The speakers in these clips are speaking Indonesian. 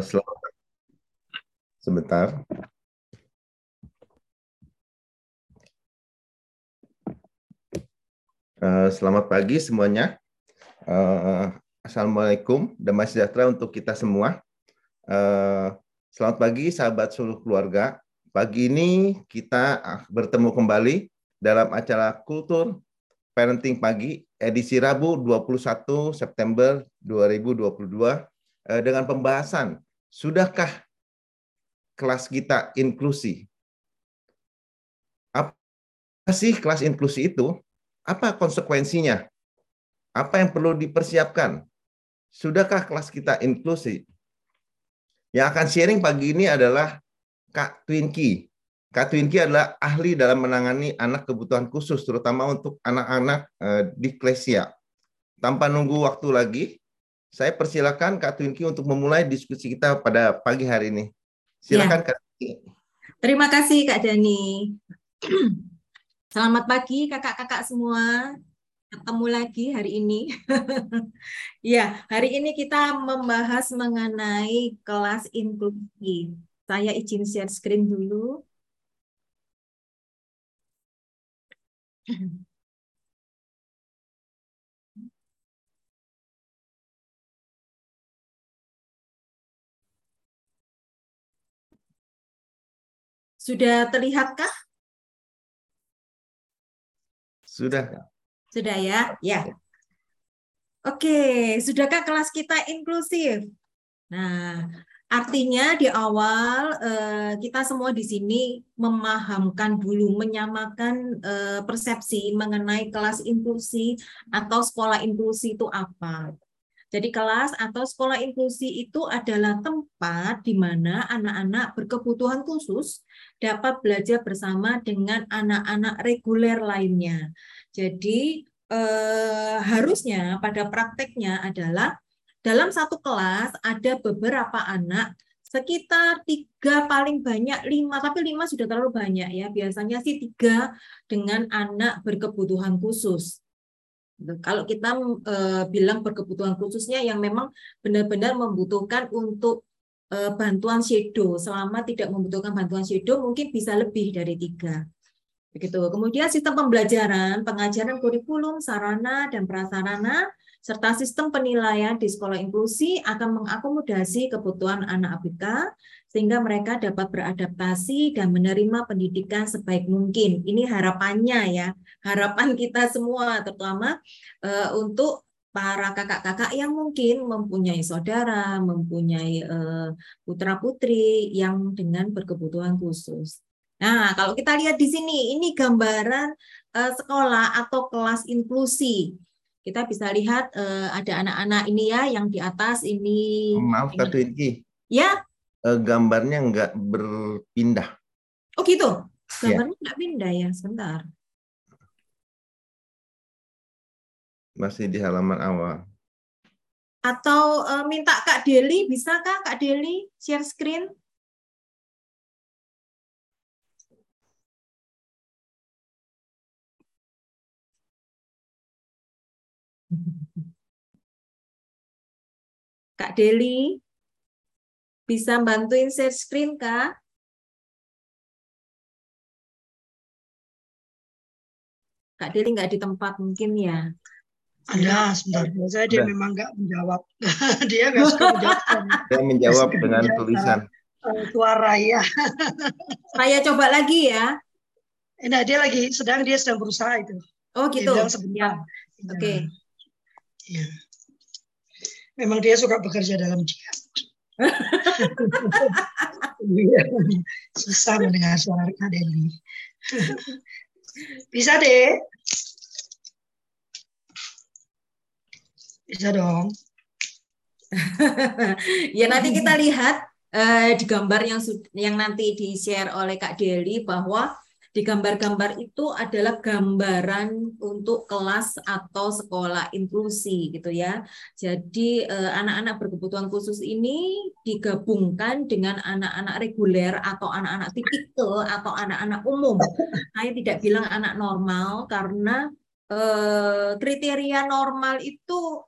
Selamat sebentar. Uh, selamat pagi semuanya. Uh, Assalamualaikum, damai sejahtera untuk kita semua. Uh, selamat pagi sahabat seluruh keluarga. Pagi ini kita bertemu kembali dalam acara Kultur Parenting Pagi edisi Rabu 21 September 2022 Eh, dengan pembahasan sudahkah kelas kita inklusi? Apa sih kelas inklusi itu? Apa konsekuensinya? Apa yang perlu dipersiapkan? Sudahkah kelas kita inklusi? Yang akan sharing pagi ini adalah Kak Twinky. Kak Twinky adalah ahli dalam menangani anak kebutuhan khusus, terutama untuk anak-anak eh, di Klesia. Tanpa nunggu waktu lagi, saya persilakan Kak Twinky untuk memulai diskusi kita pada pagi hari ini. Silakan ya. Kak Twinky. Terima kasih Kak Dani. Selamat pagi kakak-kakak semua. Ketemu lagi hari ini. ya, hari ini kita membahas mengenai kelas inklusi. Saya izin share screen dulu. Sudah terlihatkah? Sudah. Sudah ya? Ya. Oke, sudahkah kelas kita inklusif? Nah, artinya di awal eh, kita semua di sini memahamkan dulu, menyamakan eh, persepsi mengenai kelas inklusi atau sekolah inklusi itu apa. Jadi kelas atau sekolah inklusi itu adalah tempat di mana anak-anak berkebutuhan khusus dapat belajar bersama dengan anak-anak reguler lainnya. Jadi eh, harusnya pada prakteknya adalah dalam satu kelas ada beberapa anak sekitar tiga paling banyak lima tapi lima sudah terlalu banyak ya biasanya sih tiga dengan anak berkebutuhan khusus kalau kita e, bilang berkebutuhan khususnya yang memang benar-benar membutuhkan untuk e, bantuan shadow, selama tidak membutuhkan bantuan shadow mungkin bisa lebih dari tiga. Begitu. Kemudian sistem pembelajaran, pengajaran kurikulum, sarana dan prasarana serta sistem penilaian di sekolah inklusi akan mengakomodasi kebutuhan anak ABK sehingga mereka dapat beradaptasi dan menerima pendidikan sebaik mungkin. Ini harapannya ya, harapan kita semua terutama uh, untuk para kakak-kakak yang mungkin mempunyai saudara, mempunyai uh, putra-putri yang dengan berkebutuhan khusus. Nah, kalau kita lihat di sini, ini gambaran uh, sekolah atau kelas inklusi kita bisa lihat uh, ada anak-anak ini ya yang di atas ini. Maaf Kak Twinky. Ya. Uh, gambarnya nggak berpindah. Oh gitu. Ya. Gambarnya nggak ya. pindah ya. Sebentar. Masih di halaman awal. Atau uh, minta Kak Deli, bisa Kak Kak Deli share screen? Kak Deli, bisa bantuin share screen, Kak? Kak Deli nggak di tempat mungkin ya? Ada, sebentar. Saya dia memang nggak menjawab. dia nggak suka menjawab. Dia menjawab dengan tulisan. Suara ya. Saya coba lagi ya. Nah, dia lagi sedang dia sedang berusaha itu. Oh gitu. Dia sebentar. Ya. Oke. Okay. Ya. Memang dia suka bekerja dalam diam. Susah mendengar suara Kak Deli. Bisa deh. Bisa dong. ya nanti kita lihat uh, di gambar yang yang nanti di share oleh Kak Deli bahwa di gambar-gambar itu adalah gambaran untuk kelas atau sekolah inklusi gitu ya. Jadi eh, anak-anak berkebutuhan khusus ini digabungkan dengan anak-anak reguler atau anak-anak tipikal atau anak-anak umum. Saya tidak bilang anak normal karena eh, kriteria normal itu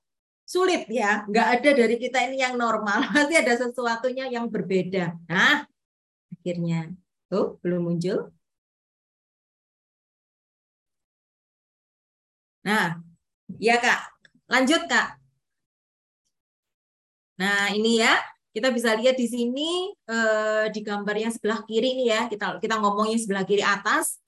sulit ya. Nggak ada dari kita ini yang normal. Pasti ada sesuatunya yang berbeda. Nah, akhirnya. Tuh, belum muncul. Nah, ya Kak. Lanjut Kak. Nah, ini ya. Kita bisa lihat di sini eh, di gambar yang sebelah kiri ini ya. Kita kita ngomongin sebelah kiri atas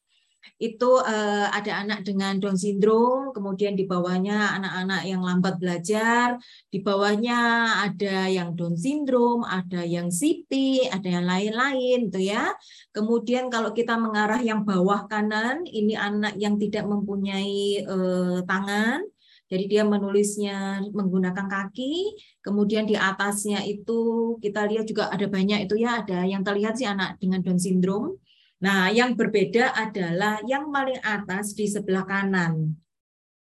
itu uh, ada anak dengan Down syndrome, kemudian di bawahnya anak-anak yang lambat belajar, di bawahnya ada yang Down syndrome, ada yang CP, ada yang lain-lain, gitu ya. Kemudian kalau kita mengarah yang bawah kanan, ini anak yang tidak mempunyai uh, tangan, jadi dia menulisnya menggunakan kaki, kemudian di atasnya itu kita lihat juga ada banyak itu ya, ada yang terlihat sih anak dengan Down syndrome, Nah, yang berbeda adalah yang paling atas di sebelah kanan.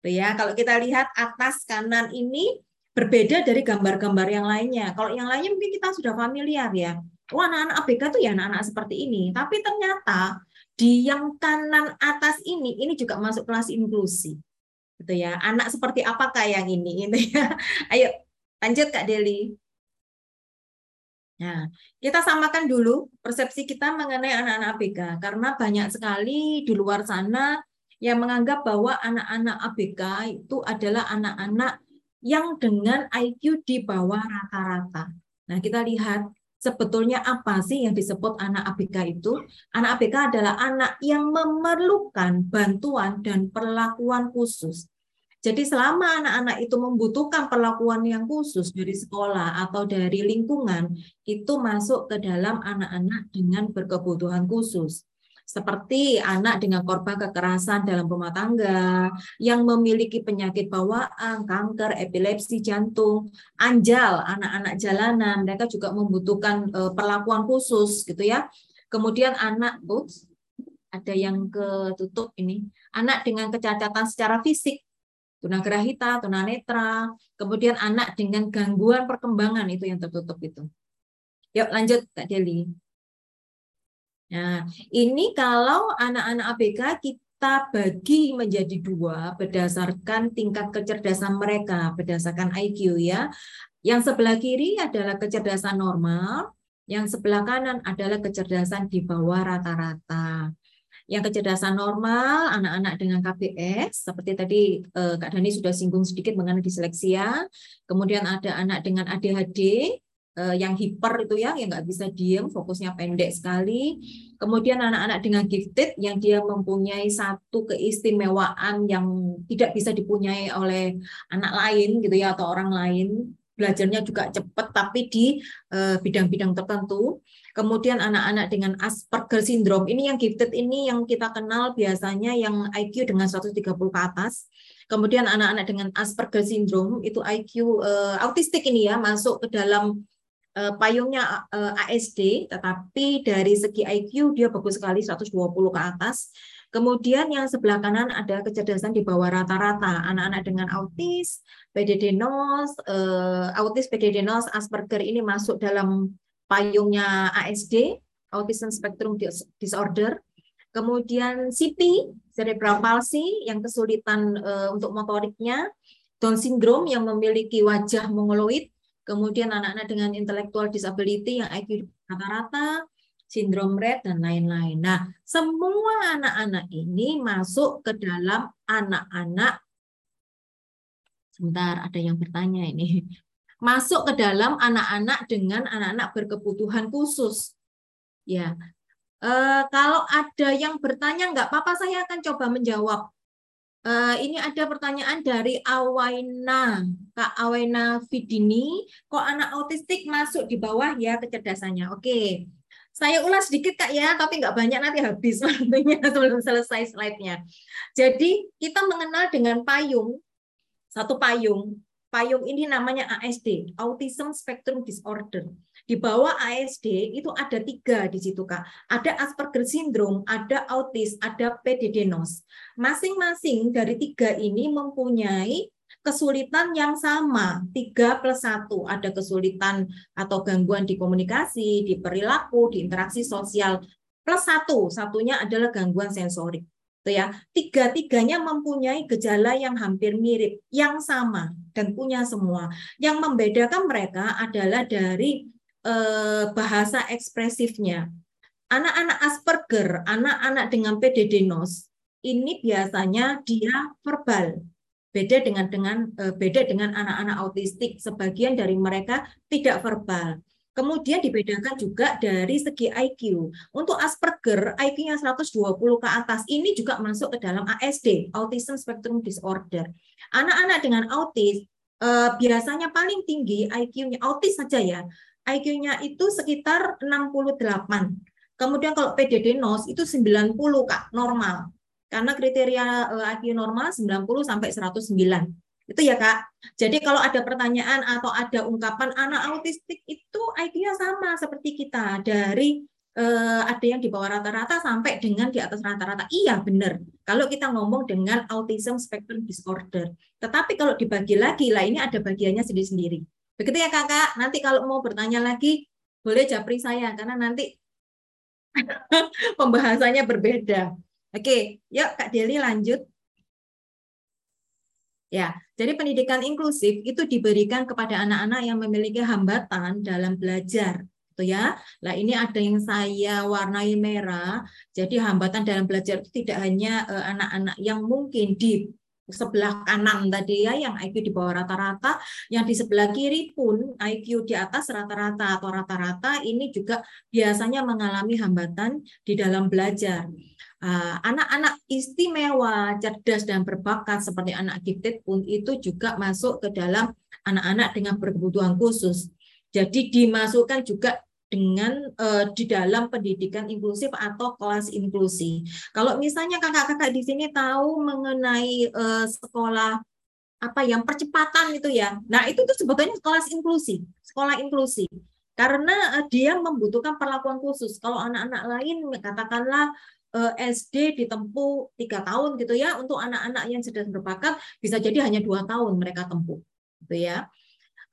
Ya, kalau kita lihat atas kanan ini berbeda dari gambar-gambar yang lainnya. Kalau yang lainnya mungkin kita sudah familiar ya. Oh, anak-anak ABK tuh ya anak-anak seperti ini. Tapi ternyata di yang kanan atas ini ini juga masuk kelas inklusi. Gitu ya. Anak seperti apakah yang ini gitu ya. Ayo lanjut Kak Deli. Nah, kita samakan dulu persepsi kita mengenai anak-anak ABK karena banyak sekali di luar sana yang menganggap bahwa anak-anak ABK itu adalah anak-anak yang dengan IQ di bawah rata-rata. Nah, kita lihat sebetulnya apa sih yang disebut anak ABK itu? Anak ABK adalah anak yang memerlukan bantuan dan perlakuan khusus jadi selama anak-anak itu membutuhkan perlakuan yang khusus dari sekolah atau dari lingkungan, itu masuk ke dalam anak-anak dengan berkebutuhan khusus. Seperti anak dengan korban kekerasan dalam rumah tangga, yang memiliki penyakit bawaan, kanker, epilepsi, jantung, anjal, anak-anak jalanan, mereka juga membutuhkan eh, perlakuan khusus gitu ya. Kemudian anak, oops, ada yang ketutup ini, anak dengan kecacatan secara fisik tunagrahita, tunanetra, kemudian anak dengan gangguan perkembangan itu yang tertutup itu. Yuk lanjut Kak Deli. Nah, ini kalau anak-anak ABK kita bagi menjadi dua berdasarkan tingkat kecerdasan mereka, berdasarkan IQ ya. Yang sebelah kiri adalah kecerdasan normal, yang sebelah kanan adalah kecerdasan di bawah rata-rata. Yang kecerdasan normal, anak-anak dengan KBS, seperti tadi eh, Kak Dani sudah singgung sedikit mengenai disleksia. Kemudian ada anak dengan ADHD, eh, yang hiper itu ya, yang nggak bisa diem, fokusnya pendek sekali. Kemudian anak-anak dengan gifted, yang dia mempunyai satu keistimewaan yang tidak bisa dipunyai oleh anak lain gitu ya, atau orang lain. Belajarnya juga cepat, tapi di eh, bidang-bidang tertentu. Kemudian anak-anak dengan Asperger syndrome, ini yang gifted ini yang kita kenal biasanya yang IQ dengan 130 ke atas. Kemudian anak-anak dengan Asperger syndrome itu IQ uh, eh, autistik ini ya masuk ke dalam uh, payungnya uh, eh, ASD, tetapi dari segi IQ dia bagus sekali 120 ke atas. Kemudian yang sebelah kanan ada kecerdasan di bawah rata-rata. Anak-anak dengan autis, PDD-NOS, uh, autis, PDD-NOS, Asperger ini masuk dalam payungnya ASD, Autism Spectrum Disorder, kemudian CP, cerebral palsy yang kesulitan uh, untuk motoriknya, Down syndrome yang memiliki wajah mongoloid, kemudian anak-anak dengan intellectual disability yang IQ rata-rata, sindrom Rett dan lain-lain. Nah, semua anak-anak ini masuk ke dalam anak-anak. Sebentar, ada yang bertanya ini masuk ke dalam anak-anak dengan anak-anak berkebutuhan khusus. Ya, e, kalau ada yang bertanya nggak apa-apa, saya akan coba menjawab. E, ini ada pertanyaan dari Awaina, Kak Awaina Vidini, kok anak autistik masuk di bawah ya kecerdasannya? Oke, saya ulas sedikit Kak ya, tapi nggak banyak nanti habis waktunya sebelum selesai slide-nya. Jadi kita mengenal dengan payung, satu payung payung ini namanya ASD, Autism Spectrum Disorder. Di bawah ASD itu ada tiga di situ kak. Ada Asperger Syndrome, ada autis, ada PDD-NOS. Masing-masing dari tiga ini mempunyai kesulitan yang sama, tiga plus satu. Ada kesulitan atau gangguan di komunikasi, di perilaku, di interaksi sosial. Plus satu, satunya adalah gangguan sensorik. Tuh ya, tiga-tiganya mempunyai gejala yang hampir mirip, yang sama dan punya semua. Yang membedakan mereka adalah dari eh, bahasa ekspresifnya. Anak-anak Asperger, anak-anak dengan PDD NOS, ini biasanya dia verbal. Beda dengan dengan eh, beda dengan anak-anak autistik, sebagian dari mereka tidak verbal. Kemudian dibedakan juga dari segi IQ. Untuk Asperger, IQ-nya 120 ke atas, ini juga masuk ke dalam ASD, Autism Spectrum Disorder. Anak-anak dengan autis eh, biasanya paling tinggi IQ-nya, autis saja ya, IQ-nya itu sekitar 68. Kemudian kalau PDD NOS itu 90 Kak, normal. Karena kriteria eh, IQ normal 90 sampai 109. Itu ya Kak. Jadi kalau ada pertanyaan atau ada ungkapan anak autistik itu IQ-nya sama seperti kita dari eh, ada yang di bawah rata-rata sampai dengan di atas rata-rata. Iya benar. Kalau kita ngomong dengan autism spectrum disorder. Tetapi kalau dibagi lagi lah ini ada bagiannya sendiri-sendiri. Begitu ya Kakak. Nanti kalau mau bertanya lagi boleh japri saya karena nanti pembahasannya berbeda. Oke, yuk Kak Deli lanjut. Ya, jadi pendidikan inklusif itu diberikan kepada anak-anak yang memiliki hambatan dalam belajar, gitu ya. Nah, ini ada yang saya warnai merah. Jadi hambatan dalam belajar itu tidak hanya eh, anak-anak yang mungkin di sebelah kanan tadi ya yang IQ di bawah rata-rata, yang di sebelah kiri pun IQ di atas rata-rata atau rata-rata ini juga biasanya mengalami hambatan di dalam belajar. Ah, anak-anak istimewa, cerdas dan berbakat seperti anak gifted pun itu juga masuk ke dalam anak-anak dengan berkebutuhan khusus. Jadi dimasukkan juga dengan uh, di dalam pendidikan inklusif atau kelas inklusi. Kalau misalnya kakak-kakak di sini tahu mengenai uh, sekolah apa yang percepatan itu ya. Nah, itu tuh sebetulnya kelas inklusi, sekolah inklusi. Karena dia membutuhkan perlakuan khusus. Kalau anak-anak lain katakanlah Eh, SD ditempuh tiga tahun gitu ya untuk anak-anak yang sedang berbakat bisa jadi hanya dua tahun mereka tempuh gitu ya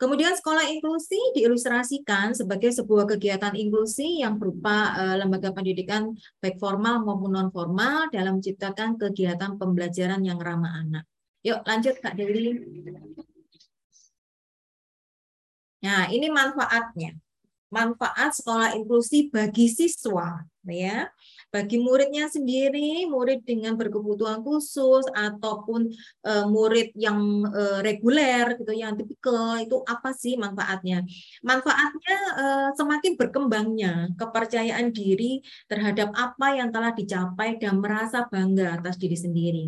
Kemudian sekolah inklusi diilustrasikan sebagai sebuah kegiatan inklusi yang berupa uh, lembaga pendidikan baik formal maupun non formal dalam menciptakan kegiatan pembelajaran yang ramah anak. Yuk lanjut Kak Dewi. Nah, ini manfaatnya. Manfaat sekolah inklusi bagi siswa, ya bagi muridnya sendiri, murid dengan berkebutuhan khusus ataupun uh, murid yang uh, reguler gitu, yang tipikal itu apa sih manfaatnya? Manfaatnya uh, semakin berkembangnya kepercayaan diri terhadap apa yang telah dicapai dan merasa bangga atas diri sendiri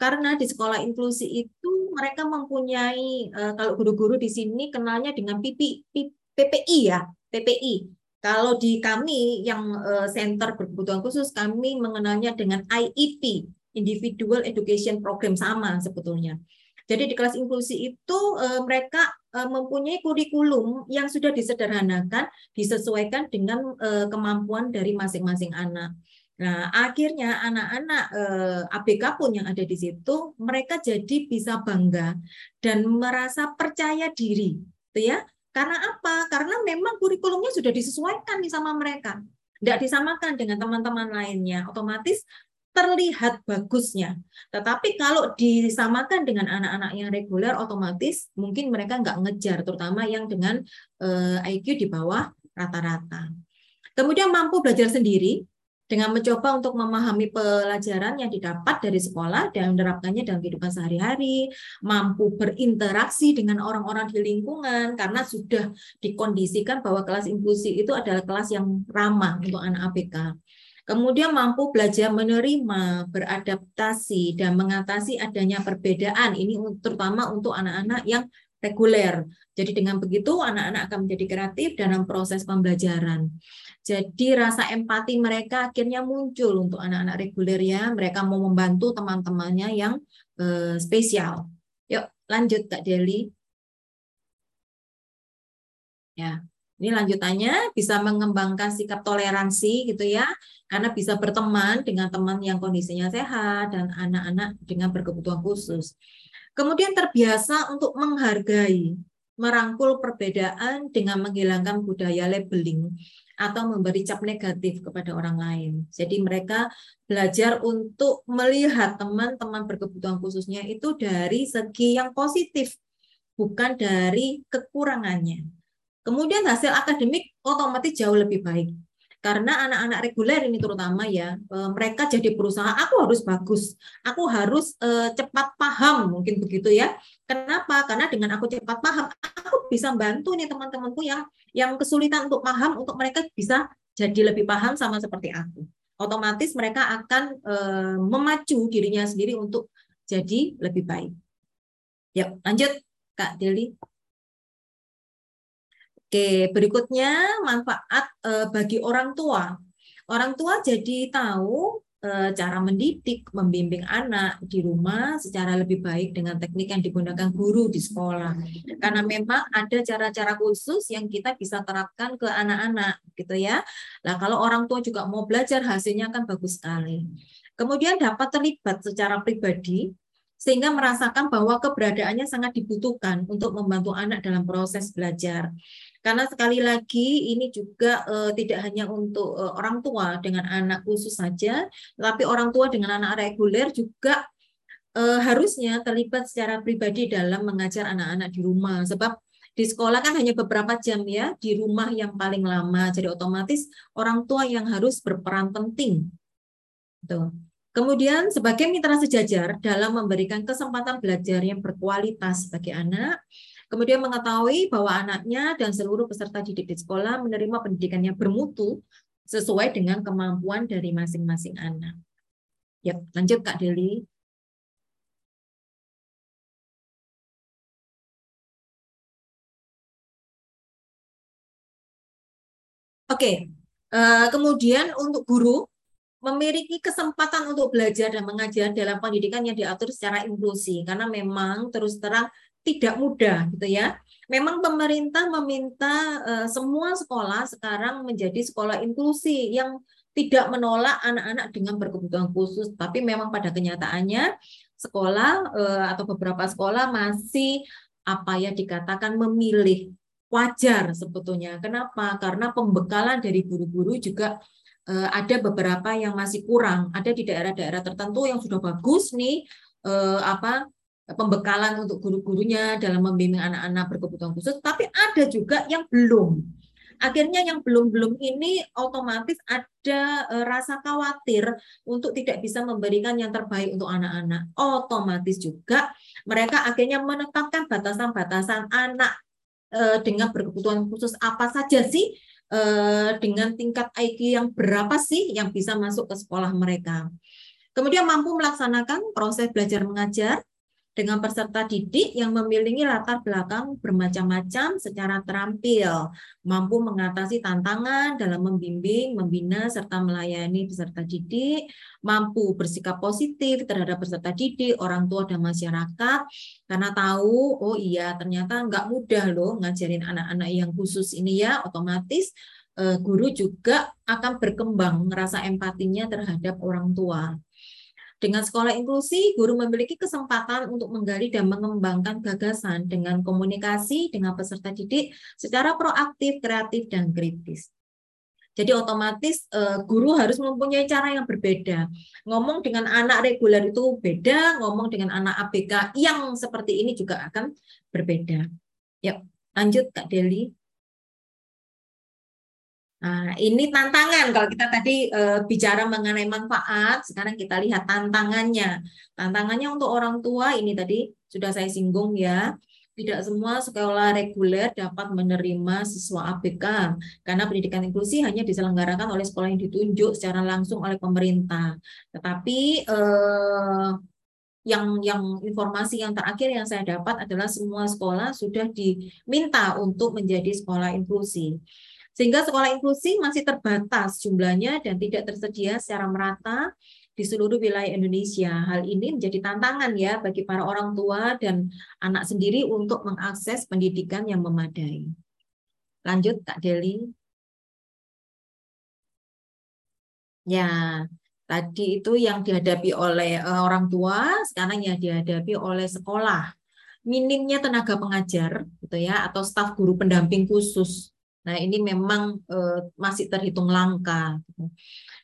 karena di sekolah inklusi itu mereka mempunyai kalau guru-guru di sini kenalnya dengan PP, PPI ya PPI kalau di kami yang uh, center berkebutuhan khusus, kami mengenalnya dengan IEP, Individual Education Program sama sebetulnya. Jadi di kelas inklusi itu uh, mereka uh, mempunyai kurikulum yang sudah disederhanakan, disesuaikan dengan kemampuan dari masing-masing anak. Nah, akhirnya anak-anak eh, ABK pun yang ada di situ, mereka jadi bisa bangga dan merasa percaya diri, gitu ya. Karena apa? Karena memang kurikulumnya sudah disesuaikan nih sama mereka. Tidak disamakan dengan teman-teman lainnya. Otomatis terlihat bagusnya. Tetapi kalau disamakan dengan anak-anak yang reguler, otomatis mungkin mereka nggak ngejar, terutama yang dengan eh, IQ di bawah rata-rata. Kemudian mampu belajar sendiri, dengan mencoba untuk memahami pelajaran yang didapat dari sekolah dan menerapkannya dalam kehidupan sehari-hari, mampu berinteraksi dengan orang-orang di lingkungan karena sudah dikondisikan bahwa kelas inklusi itu adalah kelas yang ramah untuk anak ABK. Kemudian mampu belajar menerima, beradaptasi, dan mengatasi adanya perbedaan. Ini terutama untuk anak-anak yang reguler. Jadi dengan begitu anak-anak akan menjadi kreatif dalam proses pembelajaran. Jadi rasa empati mereka akhirnya muncul untuk anak-anak reguler ya. Mereka mau membantu teman-temannya yang eh, spesial. Yuk lanjut Kak Deli. Ya, ini lanjutannya bisa mengembangkan sikap toleransi gitu ya, karena bisa berteman dengan teman yang kondisinya sehat dan anak-anak dengan berkebutuhan khusus. Kemudian terbiasa untuk menghargai, merangkul perbedaan dengan menghilangkan budaya labeling atau memberi cap negatif kepada orang lain. Jadi mereka belajar untuk melihat teman-teman berkebutuhan khususnya itu dari segi yang positif, bukan dari kekurangannya. Kemudian hasil akademik otomatis jauh lebih baik karena anak-anak reguler ini terutama ya eh, mereka jadi berusaha aku harus bagus aku harus uh, cepat paham mungkin begitu ya. Kenapa? Karena dengan aku cepat paham aku bisa bantu nih teman-temanku yang yang kesulitan untuk paham untuk mereka bisa jadi lebih paham sama seperti aku. Otomatis mereka akan uh, memacu dirinya sendiri untuk jadi lebih baik. Ya lanjut kak Deli Oke, berikutnya manfaat uh, bagi orang tua. Orang tua jadi tahu uh, cara mendidik, membimbing anak di rumah secara lebih baik dengan teknik yang digunakan guru di sekolah. Karena memang ada cara-cara khusus yang kita bisa terapkan ke anak-anak, gitu ya. Nah, kalau orang tua juga mau belajar, hasilnya akan bagus sekali. Kemudian dapat terlibat secara pribadi sehingga merasakan bahwa keberadaannya sangat dibutuhkan untuk membantu anak dalam proses belajar. Karena sekali lagi ini juga uh, tidak hanya untuk uh, orang tua dengan anak khusus saja, tapi orang tua dengan anak reguler juga uh, harusnya terlibat secara pribadi dalam mengajar anak-anak di rumah. Sebab di sekolah kan hanya beberapa jam ya, di rumah yang paling lama. Jadi otomatis orang tua yang harus berperan penting. Tuh. Kemudian sebagai mitra sejajar dalam memberikan kesempatan belajar yang berkualitas bagi anak, Kemudian mengetahui bahwa anaknya dan seluruh peserta didik di sekolah menerima pendidikan yang bermutu sesuai dengan kemampuan dari masing-masing anak. Ya, lanjut Kak Deli. Oke, uh, kemudian untuk guru memiliki kesempatan untuk belajar dan mengajar dalam pendidikan yang diatur secara inklusi karena memang terus terang tidak mudah gitu ya. Memang pemerintah meminta uh, semua sekolah sekarang menjadi sekolah inklusi yang tidak menolak anak-anak dengan berkebutuhan khusus, tapi memang pada kenyataannya sekolah uh, atau beberapa sekolah masih apa ya dikatakan memilih wajar sebetulnya. Kenapa? Karena pembekalan dari guru-guru juga uh, ada beberapa yang masih kurang. Ada di daerah-daerah tertentu yang sudah bagus nih uh, apa pembekalan untuk guru-gurunya dalam membimbing anak-anak berkebutuhan khusus, tapi ada juga yang belum. Akhirnya yang belum-belum ini otomatis ada e, rasa khawatir untuk tidak bisa memberikan yang terbaik untuk anak-anak. Otomatis juga mereka akhirnya menetapkan batasan-batasan anak e, dengan berkebutuhan khusus apa saja sih e, dengan tingkat IQ yang berapa sih yang bisa masuk ke sekolah mereka. Kemudian mampu melaksanakan proses belajar mengajar dengan peserta didik yang memiliki latar belakang bermacam-macam secara terampil, mampu mengatasi tantangan dalam membimbing, membina, serta melayani peserta didik, mampu bersikap positif terhadap peserta didik, orang tua, dan masyarakat, karena tahu, oh iya ternyata nggak mudah loh ngajarin anak-anak yang khusus ini ya, otomatis eh, guru juga akan berkembang merasa empatinya terhadap orang tua. Dengan sekolah inklusi, guru memiliki kesempatan untuk menggali dan mengembangkan gagasan dengan komunikasi dengan peserta didik secara proaktif, kreatif, dan kritis. Jadi otomatis uh, guru harus mempunyai cara yang berbeda. Ngomong dengan anak reguler itu beda, ngomong dengan anak ABK yang seperti ini juga akan berbeda. Yuk, lanjut Kak Deli. Nah, ini tantangan kalau kita tadi e, bicara mengenai manfaat, sekarang kita lihat tantangannya. Tantangannya untuk orang tua ini tadi sudah saya singgung ya. Tidak semua sekolah reguler dapat menerima siswa ABK karena pendidikan inklusi hanya diselenggarakan oleh sekolah yang ditunjuk secara langsung oleh pemerintah. Tetapi eh, yang yang informasi yang terakhir yang saya dapat adalah semua sekolah sudah diminta untuk menjadi sekolah inklusi. Sehingga sekolah inklusi masih terbatas jumlahnya dan tidak tersedia secara merata di seluruh wilayah Indonesia. Hal ini menjadi tantangan ya bagi para orang tua dan anak sendiri untuk mengakses pendidikan yang memadai. Lanjut Kak Deli. Ya, tadi itu yang dihadapi oleh eh, orang tua, sekarang yang dihadapi oleh sekolah. minimnya tenaga pengajar gitu ya atau staf guru pendamping khusus. Nah, ini memang uh, masih terhitung langka. Gitu.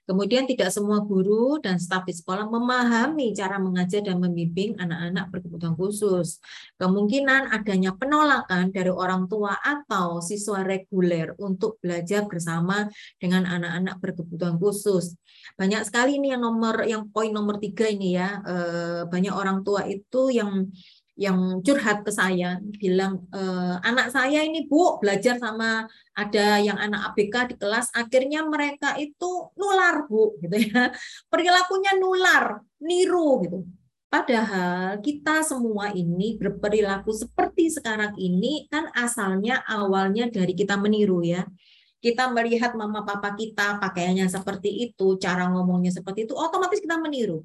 Kemudian tidak semua guru dan staf di sekolah memahami cara mengajar dan membimbing anak-anak berkebutuhan khusus. Kemungkinan adanya penolakan dari orang tua atau siswa reguler untuk belajar bersama dengan anak-anak berkebutuhan khusus. Banyak sekali ini yang nomor yang poin nomor tiga ini ya, eh, banyak orang tua itu yang yang curhat ke saya bilang e, anak saya ini bu belajar sama ada yang anak ABK di kelas akhirnya mereka itu nular bu gitu ya. Perilakunya nular niru gitu. Padahal kita semua ini berperilaku seperti sekarang ini kan asalnya awalnya dari kita meniru ya. Kita melihat mama papa kita pakaiannya seperti itu cara ngomongnya seperti itu otomatis kita meniru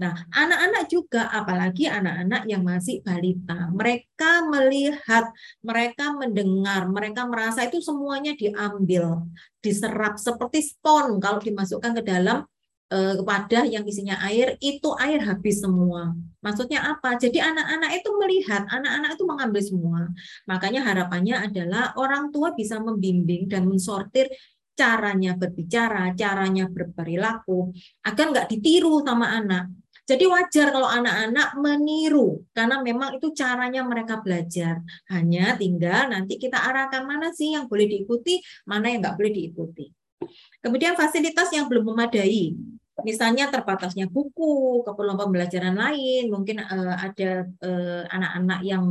Nah, anak-anak juga, apalagi anak-anak yang masih balita, mereka melihat, mereka mendengar, mereka merasa itu semuanya diambil, diserap seperti spon kalau dimasukkan ke dalam eh, wadah yang isinya air, itu air habis semua. Maksudnya apa? Jadi anak-anak itu melihat, anak-anak itu mengambil semua. Makanya harapannya adalah orang tua bisa membimbing dan mensortir caranya berbicara, caranya berperilaku, agar nggak ditiru sama anak. Jadi wajar kalau anak-anak meniru karena memang itu caranya mereka belajar. Hanya tinggal nanti kita arahkan mana sih yang boleh diikuti, mana yang nggak boleh diikuti. Kemudian fasilitas yang belum memadai, misalnya terbatasnya buku, keperluan pembelajaran lain, mungkin uh, ada uh, anak-anak yang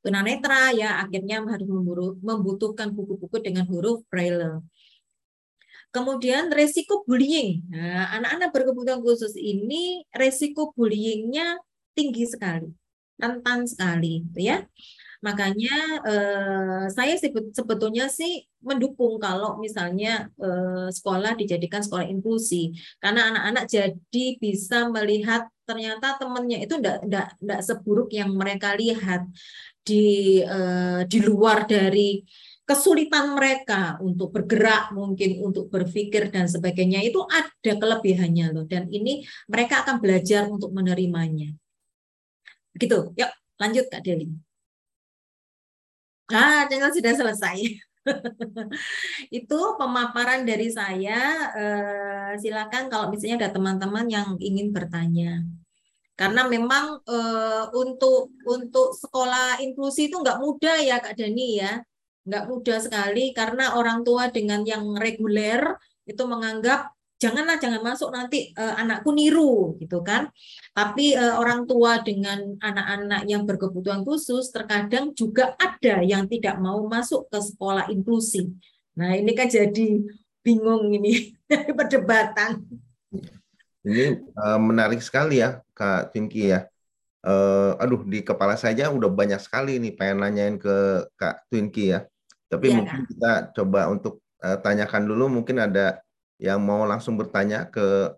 tunanetra ya akhirnya harus membutuhkan buku-buku dengan huruf braille. Kemudian resiko bullying. Nah, anak-anak berkebutuhan khusus ini resiko bullyingnya tinggi sekali, rentan sekali, gitu ya. Makanya eh, saya sebetulnya sih mendukung kalau misalnya eh, sekolah dijadikan sekolah inklusi, karena anak-anak jadi bisa melihat ternyata temannya itu tidak seburuk yang mereka lihat di eh, di luar dari kesulitan mereka untuk bergerak, mungkin untuk berpikir dan sebagainya itu ada kelebihannya loh. Dan ini mereka akan belajar untuk menerimanya. Begitu. Yuk, lanjut Kak Deli. Ah, channel sudah selesai. itu pemaparan dari saya. Eh, silakan kalau misalnya ada teman-teman yang ingin bertanya. Karena memang eh, untuk untuk sekolah inklusi itu nggak mudah ya Kak Dani ya nggak mudah sekali karena orang tua dengan yang reguler itu menganggap janganlah jangan masuk nanti uh, anakku niru gitu kan. Tapi uh, orang tua dengan anak-anak yang berkebutuhan khusus terkadang juga ada yang tidak mau masuk ke sekolah inklusi. Nah ini kan jadi bingung ini perdebatan. Ini uh, menarik sekali ya kak Tinki ya. Uh, aduh di kepala saja udah banyak sekali nih pengen nanyain ke kak Twinky ya tapi ya, mungkin kan? kita coba untuk uh, tanyakan dulu mungkin ada yang mau langsung bertanya ke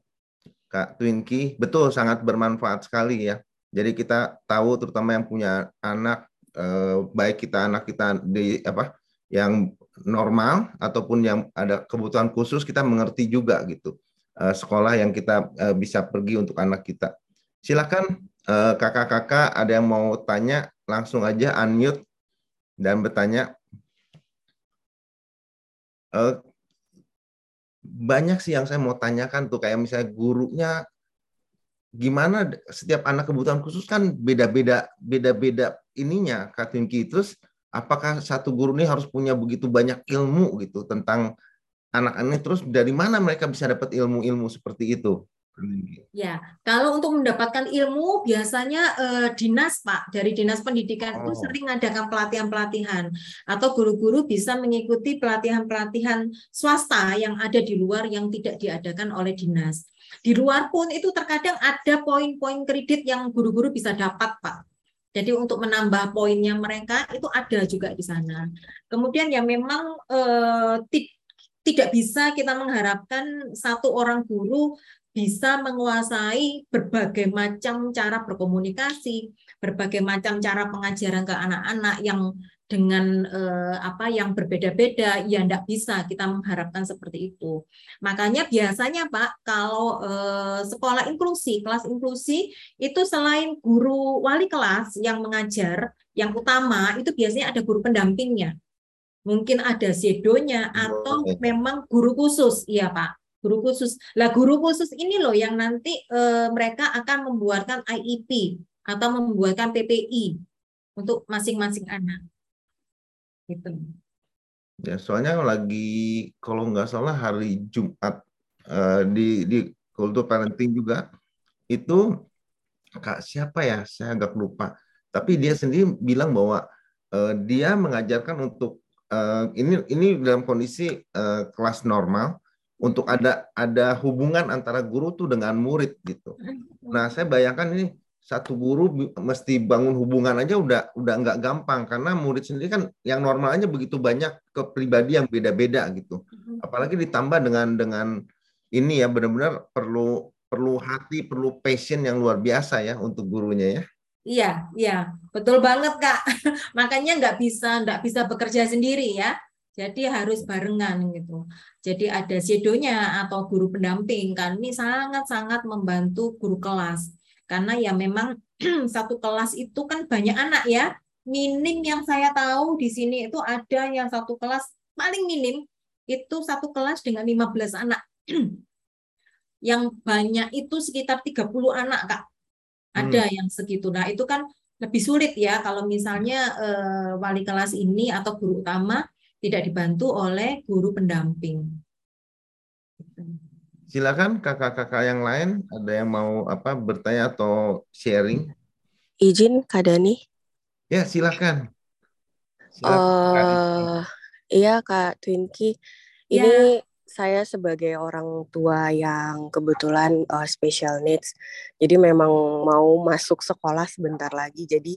Kak Twinky. Betul sangat bermanfaat sekali ya. Jadi kita tahu terutama yang punya anak uh, baik kita anak kita di apa yang normal ataupun yang ada kebutuhan khusus kita mengerti juga gitu. Uh, sekolah yang kita uh, bisa pergi untuk anak kita. Silakan kakak-kakak ada yang mau tanya langsung aja unmute dan bertanya uh, banyak sih yang saya mau tanyakan tuh kayak misalnya gurunya gimana setiap anak kebutuhan khusus kan beda-beda beda-beda ininya Katinki terus apakah satu guru ini harus punya begitu banyak ilmu gitu tentang anak-anak terus dari mana mereka bisa dapat ilmu-ilmu seperti itu Ya, kalau untuk mendapatkan ilmu biasanya eh, dinas Pak dari dinas pendidikan oh. itu sering mengadakan pelatihan-pelatihan atau guru-guru bisa mengikuti pelatihan-pelatihan swasta yang ada di luar yang tidak diadakan oleh dinas. Di luar pun itu terkadang ada poin-poin kredit yang guru-guru bisa dapat Pak. Jadi untuk menambah poinnya mereka itu ada juga di sana. Kemudian yang memang eh, tidak bisa kita mengharapkan satu orang guru bisa menguasai berbagai macam cara berkomunikasi, berbagai macam cara pengajaran ke anak-anak yang dengan eh, apa yang berbeda-beda ya tidak bisa kita mengharapkan seperti itu. Makanya biasanya Pak kalau eh, sekolah inklusi kelas inklusi itu selain guru wali kelas yang mengajar yang utama itu biasanya ada guru pendampingnya. Mungkin ada sedonya atau memang guru khusus iya Pak guru khusus. Lah guru khusus ini loh yang nanti eh, mereka akan membuatkan IEP atau membuatkan PPI untuk masing-masing anak. Gitu. Ya, soalnya lagi kalau nggak salah hari Jumat uh, di di kultur parenting juga itu kak siapa ya? Saya agak lupa. Tapi dia sendiri bilang bahwa uh, dia mengajarkan untuk uh, ini ini dalam kondisi uh, kelas normal untuk ada ada hubungan antara guru tuh dengan murid gitu. Nah saya bayangkan ini satu guru mesti bangun hubungan aja udah udah nggak gampang karena murid sendiri kan yang normalnya begitu banyak kepribadi yang beda-beda gitu. Mm-hmm. Apalagi ditambah dengan dengan ini ya benar-benar perlu perlu hati, perlu passion yang luar biasa ya untuk gurunya ya. Iya, iya, betul banget kak. Makanya nggak bisa nggak bisa bekerja sendiri ya. Jadi harus barengan gitu. Jadi ada sedonya atau guru pendamping kan ini sangat-sangat membantu guru kelas karena ya memang satu kelas itu kan banyak anak ya. Minim yang saya tahu di sini itu ada yang satu kelas paling minim itu satu kelas dengan 15 anak. yang banyak itu sekitar 30 anak, Kak. Ada hmm. yang segitu. Nah, itu kan lebih sulit ya kalau misalnya eh, wali kelas ini atau guru utama tidak dibantu oleh guru pendamping. Silakan kakak-kakak yang lain ada yang mau apa bertanya atau sharing. Izin Kak Dani. Ya silakan. silakan uh, iya Kak Twinky. Ini ya. saya sebagai orang tua yang kebetulan uh, special needs, jadi memang mau masuk sekolah sebentar lagi. Jadi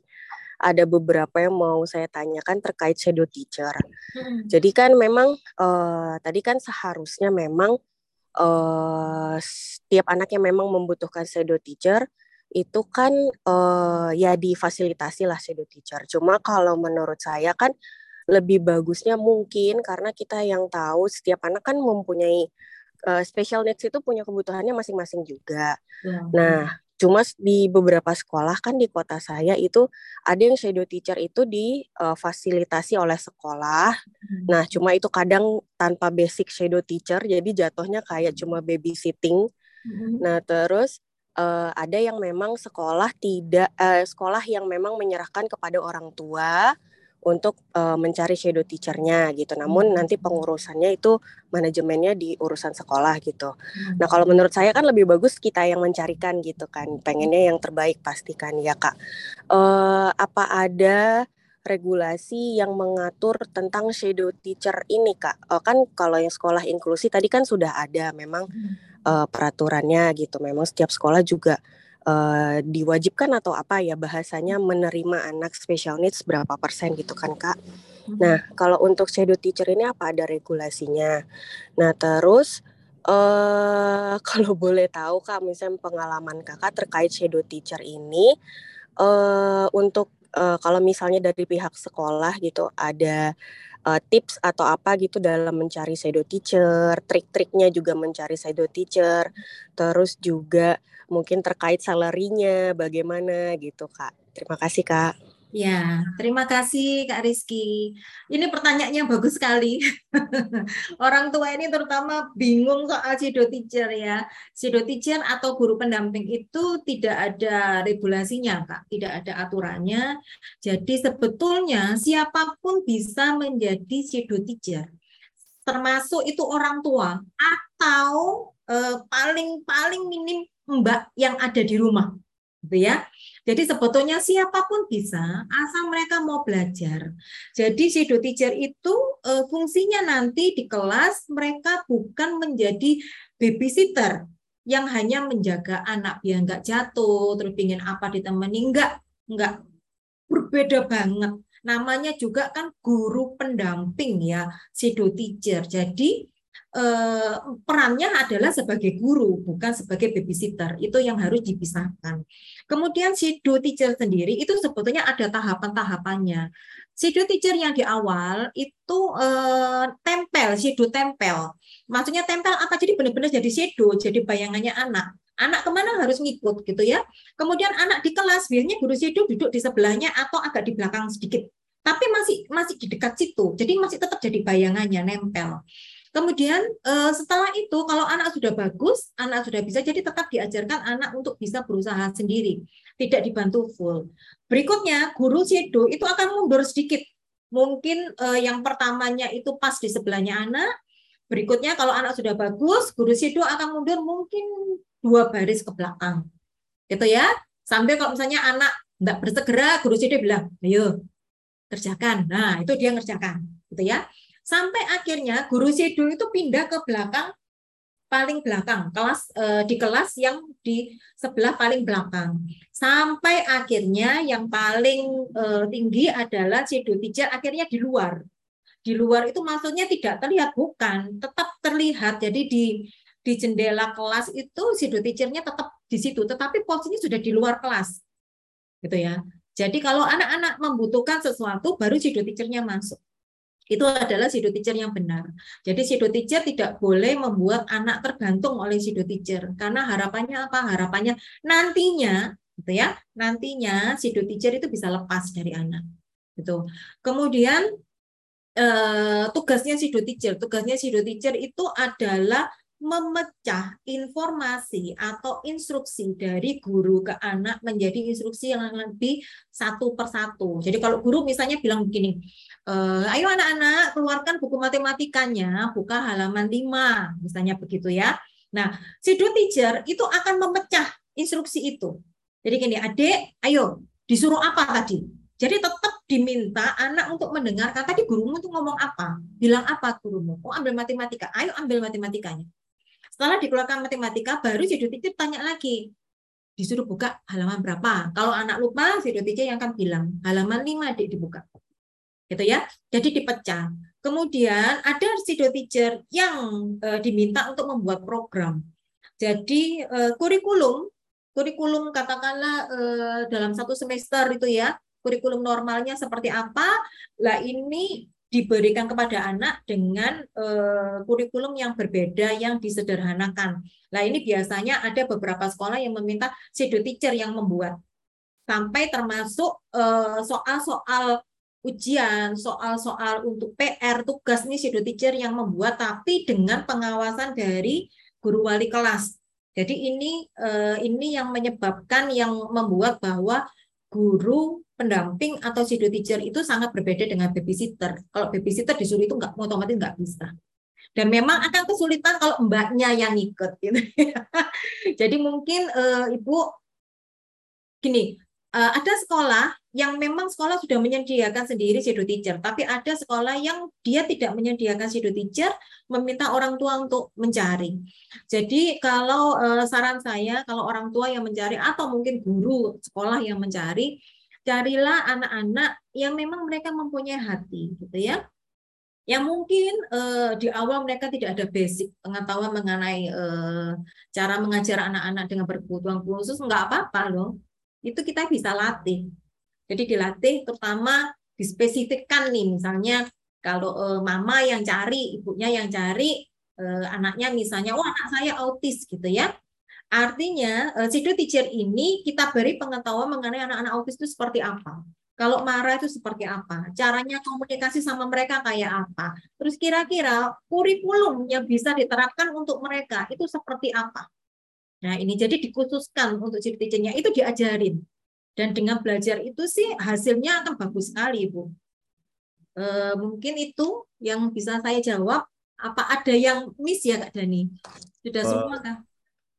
ada beberapa yang mau saya tanyakan terkait shadow teacher. Hmm. Jadi kan memang uh, tadi kan seharusnya memang uh, setiap anak yang memang membutuhkan shadow teacher itu kan uh, ya difasilitasi lah shadow teacher. Cuma kalau menurut saya kan lebih bagusnya mungkin karena kita yang tahu setiap anak kan mempunyai uh, special needs itu punya kebutuhannya masing-masing juga. Ya. Nah, Cuma di beberapa sekolah kan di kota saya itu ada yang shadow teacher itu difasilitasi uh, oleh sekolah. Hmm. Nah, cuma itu kadang tanpa basic shadow teacher, jadi jatuhnya kayak cuma babysitting. Hmm. Nah, terus uh, ada yang memang sekolah tidak uh, sekolah yang memang menyerahkan kepada orang tua untuk uh, mencari shadow teachernya gitu. Namun hmm. nanti pengurusannya itu manajemennya di urusan sekolah gitu. Hmm. Nah kalau menurut saya kan lebih bagus kita yang mencarikan gitu kan. Pengennya yang terbaik pastikan ya kak. Uh, apa ada regulasi yang mengatur tentang shadow teacher ini kak? Uh, kan kalau yang sekolah inklusi tadi kan sudah ada memang uh, peraturannya gitu. Memang setiap sekolah juga uh, diwajibkan atau apa ya bahasanya menerima anak special needs berapa persen gitu kan kak. Hmm. Nah kalau untuk shadow teacher ini apa ada regulasinya? Nah terus uh, kalau boleh tahu kak misalnya pengalaman kakak terkait shadow teacher ini uh, untuk uh, kalau misalnya dari pihak sekolah gitu ada uh, tips atau apa gitu dalam mencari shadow teacher, trik-triknya juga mencari shadow teacher, terus juga mungkin terkait salarinya bagaimana gitu Kak. Terima kasih Kak. Ya, terima kasih Kak Rizky. Ini pertanyaannya bagus sekali. Orang tua ini terutama bingung soal shadow teacher ya. Shadow teacher atau guru pendamping itu tidak ada regulasinya, Kak. Tidak ada aturannya. Jadi sebetulnya siapa pun bisa menjadi shadow teacher. Termasuk itu orang tua atau eh, paling paling minim mbak yang ada di rumah. Gitu ya jadi sebetulnya siapa pun bisa, asal mereka mau belajar. Jadi shadow teacher itu e, fungsinya nanti di kelas mereka bukan menjadi babysitter yang hanya menjaga anak biar nggak jatuh, terus ingin apa ditemani, enggak, enggak. Berbeda banget. Namanya juga kan guru pendamping ya, shadow teacher. Jadi eh, perannya adalah sebagai guru, bukan sebagai babysitter. Itu yang harus dipisahkan. Kemudian si do teacher sendiri itu sebetulnya ada tahapan-tahapannya. shadow teacher yang di awal itu uh, tempel, shadow tempel. Maksudnya tempel apa? Jadi benar-benar jadi shadow, jadi bayangannya anak. Anak ke mana harus ngikut gitu ya. Kemudian anak di kelas biasanya guru shadow duduk di sebelahnya atau agak di belakang sedikit. Tapi masih masih di dekat situ. Jadi masih tetap jadi bayangannya nempel. Kemudian eh, setelah itu kalau anak sudah bagus, anak sudah bisa jadi tetap diajarkan anak untuk bisa berusaha sendiri, tidak dibantu full. Berikutnya guru shadow itu akan mundur sedikit. Mungkin eh, yang pertamanya itu pas di sebelahnya anak, berikutnya kalau anak sudah bagus, guru shadow akan mundur mungkin dua baris ke belakang. Gitu ya. Sampai kalau misalnya anak tidak bersegera, guru shadow bilang, "Ayo, kerjakan." Nah, itu dia ngerjakan, gitu ya sampai akhirnya guru Sedo itu pindah ke belakang paling belakang kelas eh, di kelas yang di sebelah paling belakang. Sampai akhirnya yang paling eh, tinggi adalah Sedo teacher akhirnya di luar. Di luar itu maksudnya tidak terlihat bukan tetap terlihat. Jadi di di jendela kelas itu Sedo teachernya tetap di situ tetapi posisinya sudah di luar kelas gitu ya. Jadi kalau anak-anak membutuhkan sesuatu baru Sedo teachernya masuk itu adalah sido teacher yang benar. Jadi sido teacher tidak boleh membuat anak tergantung oleh sido teacher karena harapannya apa? Harapannya nantinya gitu ya. Nantinya sido teacher itu bisa lepas dari anak. Gitu. Kemudian eh, tugasnya sido teacher, tugasnya sido teacher itu adalah memecah informasi atau instruksi dari guru ke anak menjadi instruksi yang lebih satu persatu. Jadi kalau guru misalnya bilang begini, e, ayo anak-anak keluarkan buku matematikanya, buka halaman 5, misalnya begitu ya. Nah, si do teacher itu akan memecah instruksi itu. Jadi gini, adik, ayo disuruh apa tadi? Jadi tetap diminta anak untuk mendengarkan tadi gurumu itu ngomong apa, bilang apa gurumu. Oh ambil matematika, ayo ambil matematikanya. Setelah dikeluarkan matematika, baru si teacher tanya lagi. Disuruh buka halaman berapa. Kalau anak lupa, si teacher yang akan bilang, halaman 5 adik dibuka. Gitu ya. Jadi dipecah. Kemudian ada si teacher yang e, diminta untuk membuat program. Jadi e, kurikulum, kurikulum katakanlah e, dalam satu semester itu ya, kurikulum normalnya seperti apa. Lah ini diberikan kepada anak dengan uh, kurikulum yang berbeda yang disederhanakan. Nah ini biasanya ada beberapa sekolah yang meminta shadow teacher yang membuat sampai termasuk eh, soal-soal ujian, soal-soal untuk PR, tugas nih shadow teacher yang membuat tapi dengan pengawasan dari guru wali kelas. Jadi ini uh, ini yang menyebabkan yang membuat bahwa guru pendamping atau shadow teacher itu sangat berbeda dengan babysitter. Kalau babysitter disuruh itu nggak otomatis nggak bisa. Dan memang akan kesulitan kalau mbaknya yang ikut. Gitu. Jadi mungkin uh, ibu gini, uh, ada sekolah yang memang sekolah sudah menyediakan sendiri shadow teacher, tapi ada sekolah yang dia tidak menyediakan shadow teacher, meminta orang tua untuk mencari. Jadi kalau uh, saran saya, kalau orang tua yang mencari atau mungkin guru sekolah yang mencari, carilah anak-anak yang memang mereka mempunyai hati, gitu ya. Yang mungkin uh, di awal mereka tidak ada basic pengetahuan mengenai uh, cara mengajar anak-anak dengan berkebutuhan khusus, nggak apa-apa loh. Itu kita bisa latih. Jadi dilatih terutama dispesifikkan nih, misalnya kalau uh, mama yang cari, ibunya yang cari, uh, anaknya misalnya, oh anak saya autis gitu ya Artinya, sido eh, teacher ini kita beri pengetahuan mengenai anak-anak autis itu seperti apa. Kalau marah itu seperti apa? Caranya komunikasi sama mereka kayak apa? Terus kira-kira kurikulum yang bisa diterapkan untuk mereka itu seperti apa? Nah, ini jadi dikhususkan untuk si teachernya itu diajarin. Dan dengan belajar itu sih hasilnya akan bagus sekali, Bu. E, mungkin itu yang bisa saya jawab. Apa ada yang miss ya, Kak Dani? Sudah uh, semua, Kak?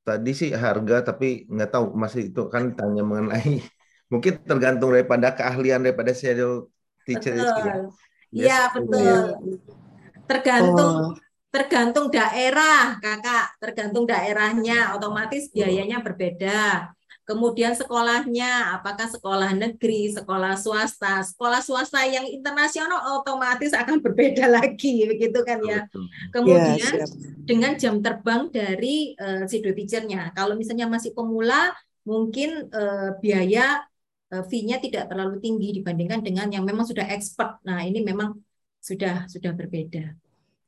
tadi sih harga tapi nggak tahu masih itu kan tanya mengenai mungkin tergantung daripada keahlian daripada shadow teacher betul. itu ya. Iya yes, betul. Tergantung oh. Tergantung daerah kakak, tergantung daerahnya otomatis biayanya berbeda. Kemudian sekolahnya, apakah sekolah negeri, sekolah swasta, sekolah swasta yang internasional otomatis akan berbeda lagi, begitu kan ya. Kemudian ya, dengan jam terbang dari uh, si teachernya. Kalau misalnya masih pemula, mungkin uh, biaya fee-nya tidak terlalu tinggi dibandingkan dengan yang memang sudah expert. Nah, ini memang sudah sudah berbeda.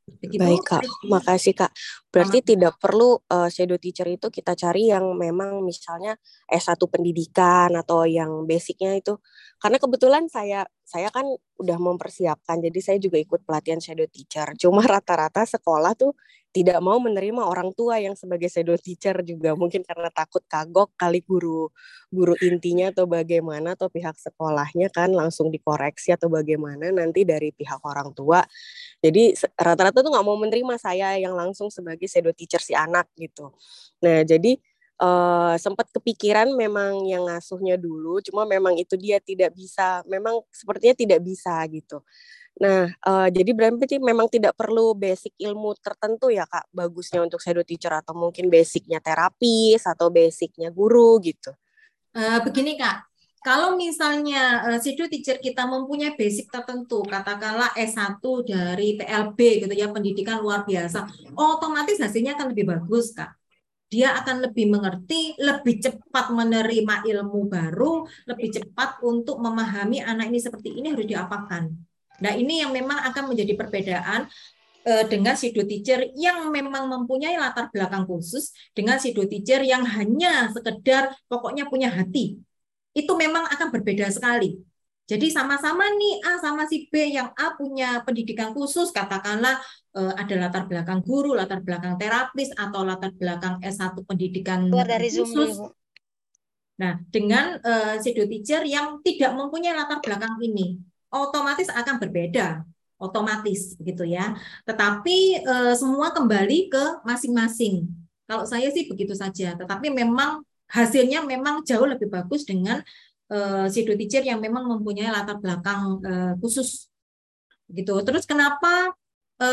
Begitu, Baik kak, makasih kak. Berarti Sama. tidak perlu uh, shadow teacher itu kita cari yang memang misalnya S1 pendidikan atau yang basicnya itu. Karena kebetulan saya saya kan udah mempersiapkan, jadi saya juga ikut pelatihan shadow teacher. Cuma rata-rata sekolah tuh tidak mau menerima orang tua yang sebagai shadow teacher juga. Mungkin karena takut kagok kali guru guru intinya atau bagaimana atau pihak sekolahnya kan langsung dikoreksi atau bagaimana nanti dari pihak orang tua. Jadi rata-rata tuh nggak mau menerima saya yang langsung sebagai shadow teacher si anak gitu. Nah jadi uh, sempat kepikiran memang yang ngasuhnya dulu cuma memang itu dia tidak bisa memang sepertinya tidak bisa gitu Nah, uh, jadi berarti memang tidak perlu basic ilmu tertentu ya kak, bagusnya untuk shadow teacher atau mungkin basicnya terapis atau basicnya guru gitu. Uh, begini kak, kalau misalnya uh, shadow teacher kita mempunyai basic tertentu, katakanlah S1 dari PLB gitu ya, pendidikan luar biasa, otomatis hasilnya akan lebih bagus kak dia akan lebih mengerti, lebih cepat menerima ilmu baru, lebih cepat untuk memahami anak ini seperti ini harus diapakan. Nah, ini yang memang akan menjadi perbedaan eh, dengan sido teacher yang memang mempunyai latar belakang khusus dengan sido teacher yang hanya sekedar pokoknya punya hati. Itu memang akan berbeda sekali. Jadi sama-sama nih A sama si B yang A punya pendidikan khusus, katakanlah eh, ada latar belakang guru, latar belakang terapis, atau latar belakang S1 pendidikan dari khusus. Zoom, nah, dengan uh, sido teacher yang tidak mempunyai latar belakang ini, otomatis akan berbeda otomatis begitu ya. Tetapi e, semua kembali ke masing-masing. Kalau saya sih begitu saja. Tetapi memang hasilnya memang jauh lebih bagus dengan e, shadow teacher yang memang mempunyai latar belakang e, khusus. Begitu. Terus kenapa e,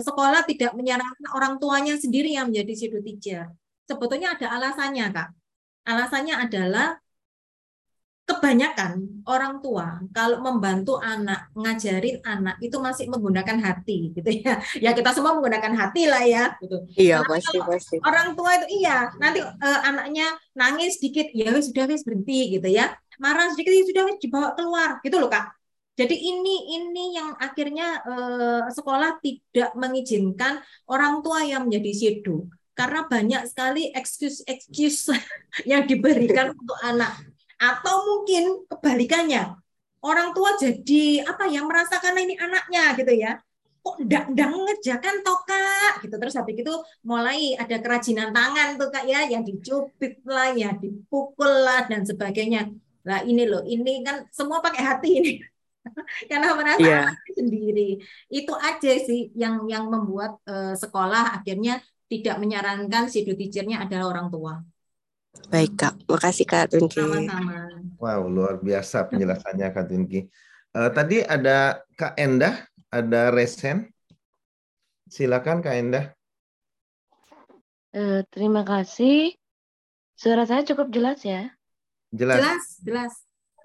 sekolah tidak menyarankan orang tuanya sendiri yang menjadi shadow teacher? Sebetulnya ada alasannya, Kak. Alasannya adalah kebanyakan orang tua kalau membantu anak ngajarin anak itu masih menggunakan hati gitu ya. Ya kita semua menggunakan hati lah ya gitu. Iya nah, pasti pasti. orang tua itu iya nanti uh, anaknya nangis sedikit ya sudah wis berhenti gitu ya. Marah sedikit ya sudah wis dibawa keluar gitu loh kak. Jadi ini ini yang akhirnya uh, sekolah tidak mengizinkan orang tua yang menjadi shadow karena banyak sekali excuse excuse yang diberikan untuk anak atau mungkin kebalikannya orang tua jadi apa ya merasakan ini anaknya gitu ya. Kok ndak ndak ngejakan toka gitu. Terus habis itu mulai ada kerajinan tangan tuh kak ya yang dicubit lah ya dipukul lah dan sebagainya. Lah ini loh ini kan semua pakai hati ini. Karena merasa yeah. sendiri. Itu aja sih yang yang membuat uh, sekolah akhirnya tidak menyarankan si teachernya adalah orang tua Baik Kak, makasih Kak Tunki. Sama-sama. Wow, luar biasa penjelasannya Kak Tunki. Uh, tadi ada Kak Endah, ada Resen. Silakan Kak Endah. Uh, terima kasih. Suara saya cukup jelas ya? Jelas. Jelas, jelas.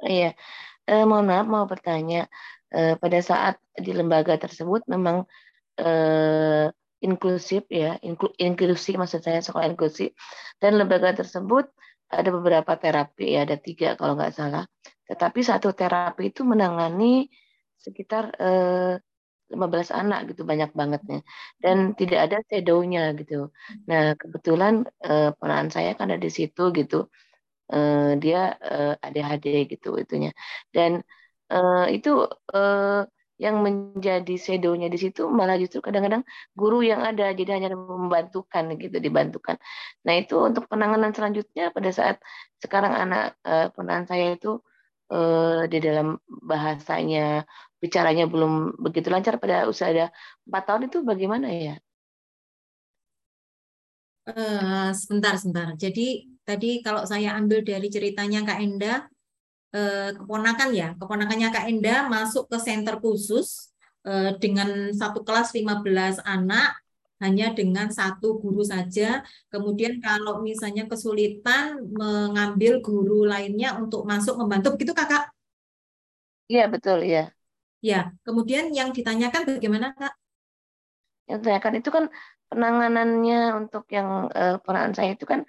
Iya. Uh, mohon maaf mau bertanya. Uh, pada saat di lembaga tersebut memang uh, inklusif ya, inklu, inklusi maksud saya sekolah inklusi dan lembaga tersebut ada beberapa terapi ya, ada tiga kalau nggak salah. Tetapi satu terapi itu menangani sekitar eh, 15 anak gitu banyak bangetnya dan tidak ada shadownya gitu. Nah kebetulan eh, peran saya kan ada di situ gitu. Eh, dia eh, ADHD gitu itunya dan eh, itu eh, yang menjadi shadownya di situ malah justru kadang-kadang guru yang ada jadi hanya membantukan gitu dibantukan. Nah itu untuk penanganan selanjutnya pada saat sekarang anak uh, penahan saya itu uh, di dalam bahasanya bicaranya belum begitu lancar pada usia ada empat tahun itu bagaimana ya? Uh, sebentar sebentar. Jadi tadi kalau saya ambil dari ceritanya Kak Enda eh, keponakan ya, keponakannya Kak Enda masuk ke center khusus eh, dengan satu kelas 15 anak hanya dengan satu guru saja. Kemudian kalau misalnya kesulitan mengambil guru lainnya untuk masuk membantu, begitu kakak? Iya betul ya. Ya, kemudian yang ditanyakan bagaimana kak? Yang ditanyakan itu kan penanganannya untuk yang uh, penanganan saya itu kan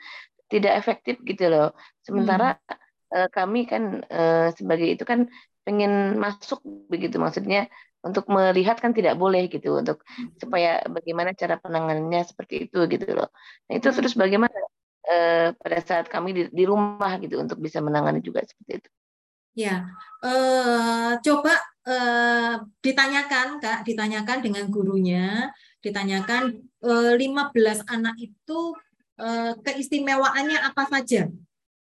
tidak efektif gitu loh. Sementara hmm kami kan uh, sebagai itu kan pengen masuk begitu maksudnya untuk melihat kan tidak boleh gitu untuk supaya bagaimana cara penanganannya seperti itu gitu loh. Nah itu terus bagaimana uh, pada saat kami di, di rumah gitu untuk bisa menangani juga seperti itu. Ya, uh, coba uh, ditanyakan kak, ditanyakan dengan gurunya, ditanyakan uh, 15 anak itu uh, keistimewaannya apa saja.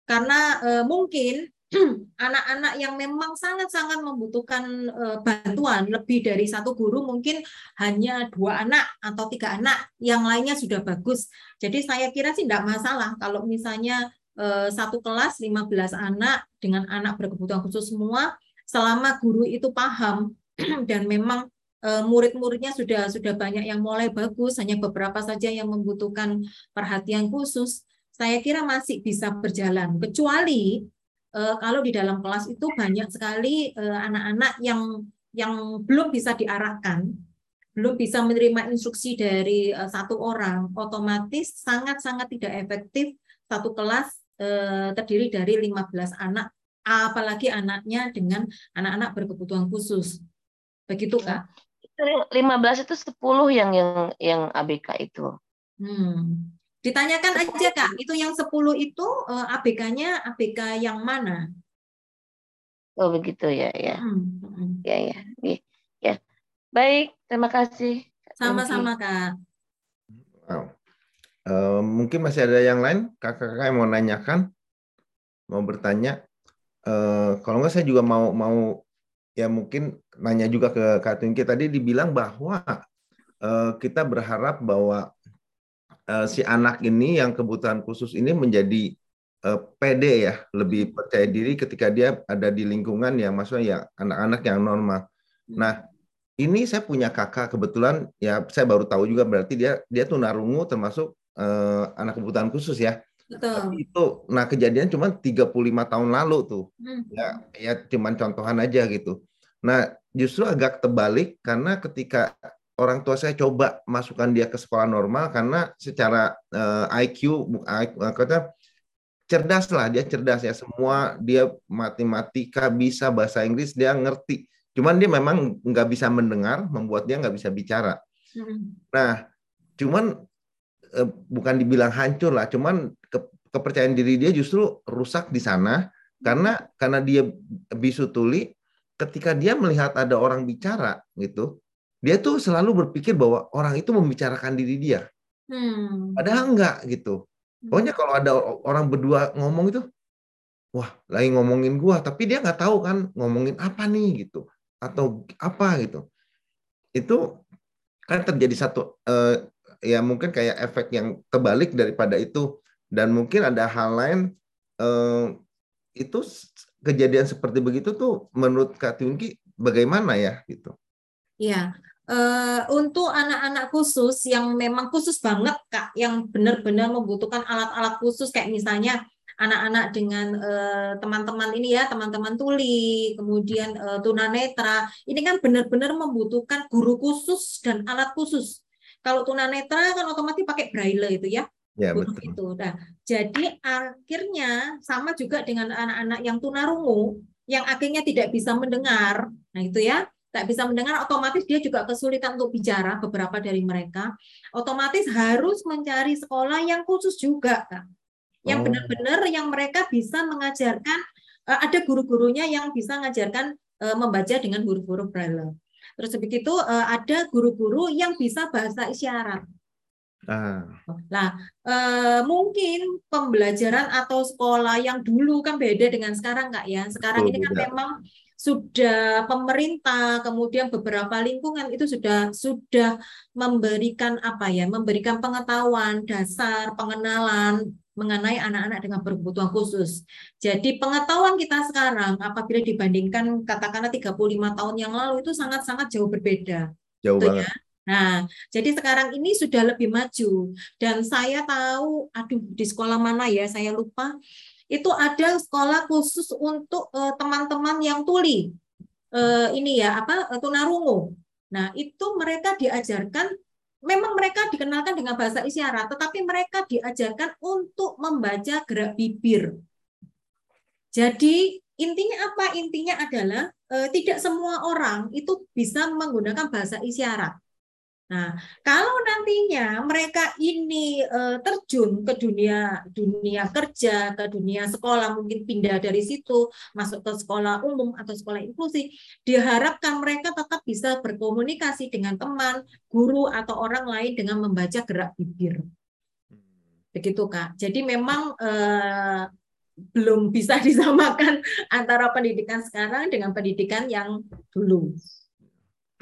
Karena uh, mungkin anak-anak yang memang sangat-sangat membutuhkan bantuan lebih dari satu guru mungkin hanya dua anak atau tiga anak yang lainnya sudah bagus. Jadi saya kira sih tidak masalah kalau misalnya Eh, satu kelas 15 anak dengan anak berkebutuhan khusus semua selama guru itu paham dan memang murid-muridnya sudah sudah banyak yang mulai bagus hanya beberapa saja yang membutuhkan perhatian khusus saya kira masih bisa berjalan kecuali eh, kalau di dalam kelas itu banyak sekali anak-anak yang yang belum bisa diarahkan belum bisa menerima instruksi dari satu orang otomatis sangat-sangat tidak efektif satu kelas eh, terdiri dari 15 anak, apalagi anaknya dengan anak-anak berkebutuhan khusus. Begitu, Kak? 15 itu 10 yang yang yang ABK itu. Hmm. Ditanyakan aja, Kak, itu yang 10 itu eh, ABK-nya ABK yang mana? Oh, begitu ya, ya. Hmm. hmm. Ya, ya. Ya. Baik, terima kasih. Sama-sama, Kak. Wow. Uh, mungkin masih ada yang lain kakak-kakak yang mau nanyakan, mau bertanya. Uh, kalau nggak saya juga mau mau ya mungkin nanya juga ke Kak Tunki tadi dibilang bahwa uh, kita berharap bahwa uh, si anak ini yang kebutuhan khusus ini menjadi uh, pede ya, lebih percaya diri ketika dia ada di lingkungan yang maksudnya ya anak-anak yang normal. Nah, ini saya punya kakak kebetulan ya saya baru tahu juga berarti dia dia tuh narungu termasuk uh, anak kebutuhan khusus ya. Betul. itu nah kejadian cuma 35 tahun lalu tuh. Hmm. Ya ya cuman contohan aja gitu. Nah, justru agak terbalik karena ketika orang tua saya coba masukkan dia ke sekolah normal karena secara uh, IQ kata cerdas lah dia cerdas ya. Semua dia matematika bisa bahasa Inggris dia ngerti. Cuman dia memang nggak bisa mendengar membuat dia nggak bisa bicara. Hmm. nah cuman Eh, bukan dibilang hancur lah, cuman ke, kepercayaan diri dia justru rusak di sana karena karena dia bisu tuli. Ketika dia melihat ada orang bicara gitu, dia tuh selalu berpikir bahwa orang itu membicarakan diri dia. Hmm. Padahal enggak gitu. Pokoknya kalau ada orang berdua ngomong itu, wah lagi ngomongin gua, tapi dia nggak tahu kan ngomongin apa nih gitu atau apa gitu. Itu kan terjadi satu eh, ya mungkin kayak efek yang terbalik daripada itu dan mungkin ada hal lain eh, itu kejadian seperti begitu tuh menurut Kak Tunki bagaimana ya gitu? Ya, uh, untuk anak-anak khusus yang memang khusus banget kak, yang benar-benar membutuhkan alat-alat khusus kayak misalnya anak-anak dengan eh, teman-teman uh, ini ya, teman-teman tuli, kemudian uh, tunanetra, ini kan benar-benar membutuhkan guru khusus dan alat khusus. Kalau tunanetra kan otomatis pakai braille itu ya. Ya, betul. itu. Nah, jadi akhirnya sama juga dengan anak-anak yang tunarungu yang akhirnya tidak bisa mendengar. Nah, itu ya tak bisa mendengar otomatis dia juga kesulitan untuk bicara beberapa dari mereka otomatis harus mencari sekolah yang khusus juga kan yang oh. benar-benar yang mereka bisa mengajarkan eh, ada guru-gurunya yang bisa mengajarkan eh, membaca dengan huruf-huruf braille Terus begitu uh, ada guru-guru yang bisa bahasa isyarat. Ah. Nah, mungkin pembelajaran atau sekolah yang dulu kan beda dengan sekarang nggak ya? Sekarang ini kan beda. memang sudah pemerintah kemudian beberapa lingkungan itu sudah sudah memberikan apa ya memberikan pengetahuan dasar pengenalan mengenai anak-anak dengan berkebutuhan khusus. Jadi pengetahuan kita sekarang apabila dibandingkan katakanlah 35 tahun yang lalu itu sangat-sangat jauh berbeda. Jauh gitu ya. banget. Ya. Nah, jadi sekarang ini sudah lebih maju dan saya tahu aduh di sekolah mana ya saya lupa itu ada sekolah khusus untuk eh, teman-teman yang tuli. Uh, ini ya apa tunarungu. Nah, itu mereka diajarkan memang mereka dikenalkan dengan bahasa isyarat, tetapi mereka diajarkan untuk membaca gerak bibir. Jadi intinya apa? Intinya adalah eh, tidak semua orang itu bisa menggunakan bahasa isyarat. Nah, kalau nantinya mereka ini uh, terjun ke dunia dunia kerja, ke dunia sekolah, mungkin pindah dari situ masuk ke sekolah umum atau sekolah inklusi, diharapkan mereka tetap bisa berkomunikasi dengan teman, guru atau orang lain dengan membaca gerak bibir. Begitu Kak. Jadi memang uh, belum bisa disamakan antara pendidikan sekarang dengan pendidikan yang dulu.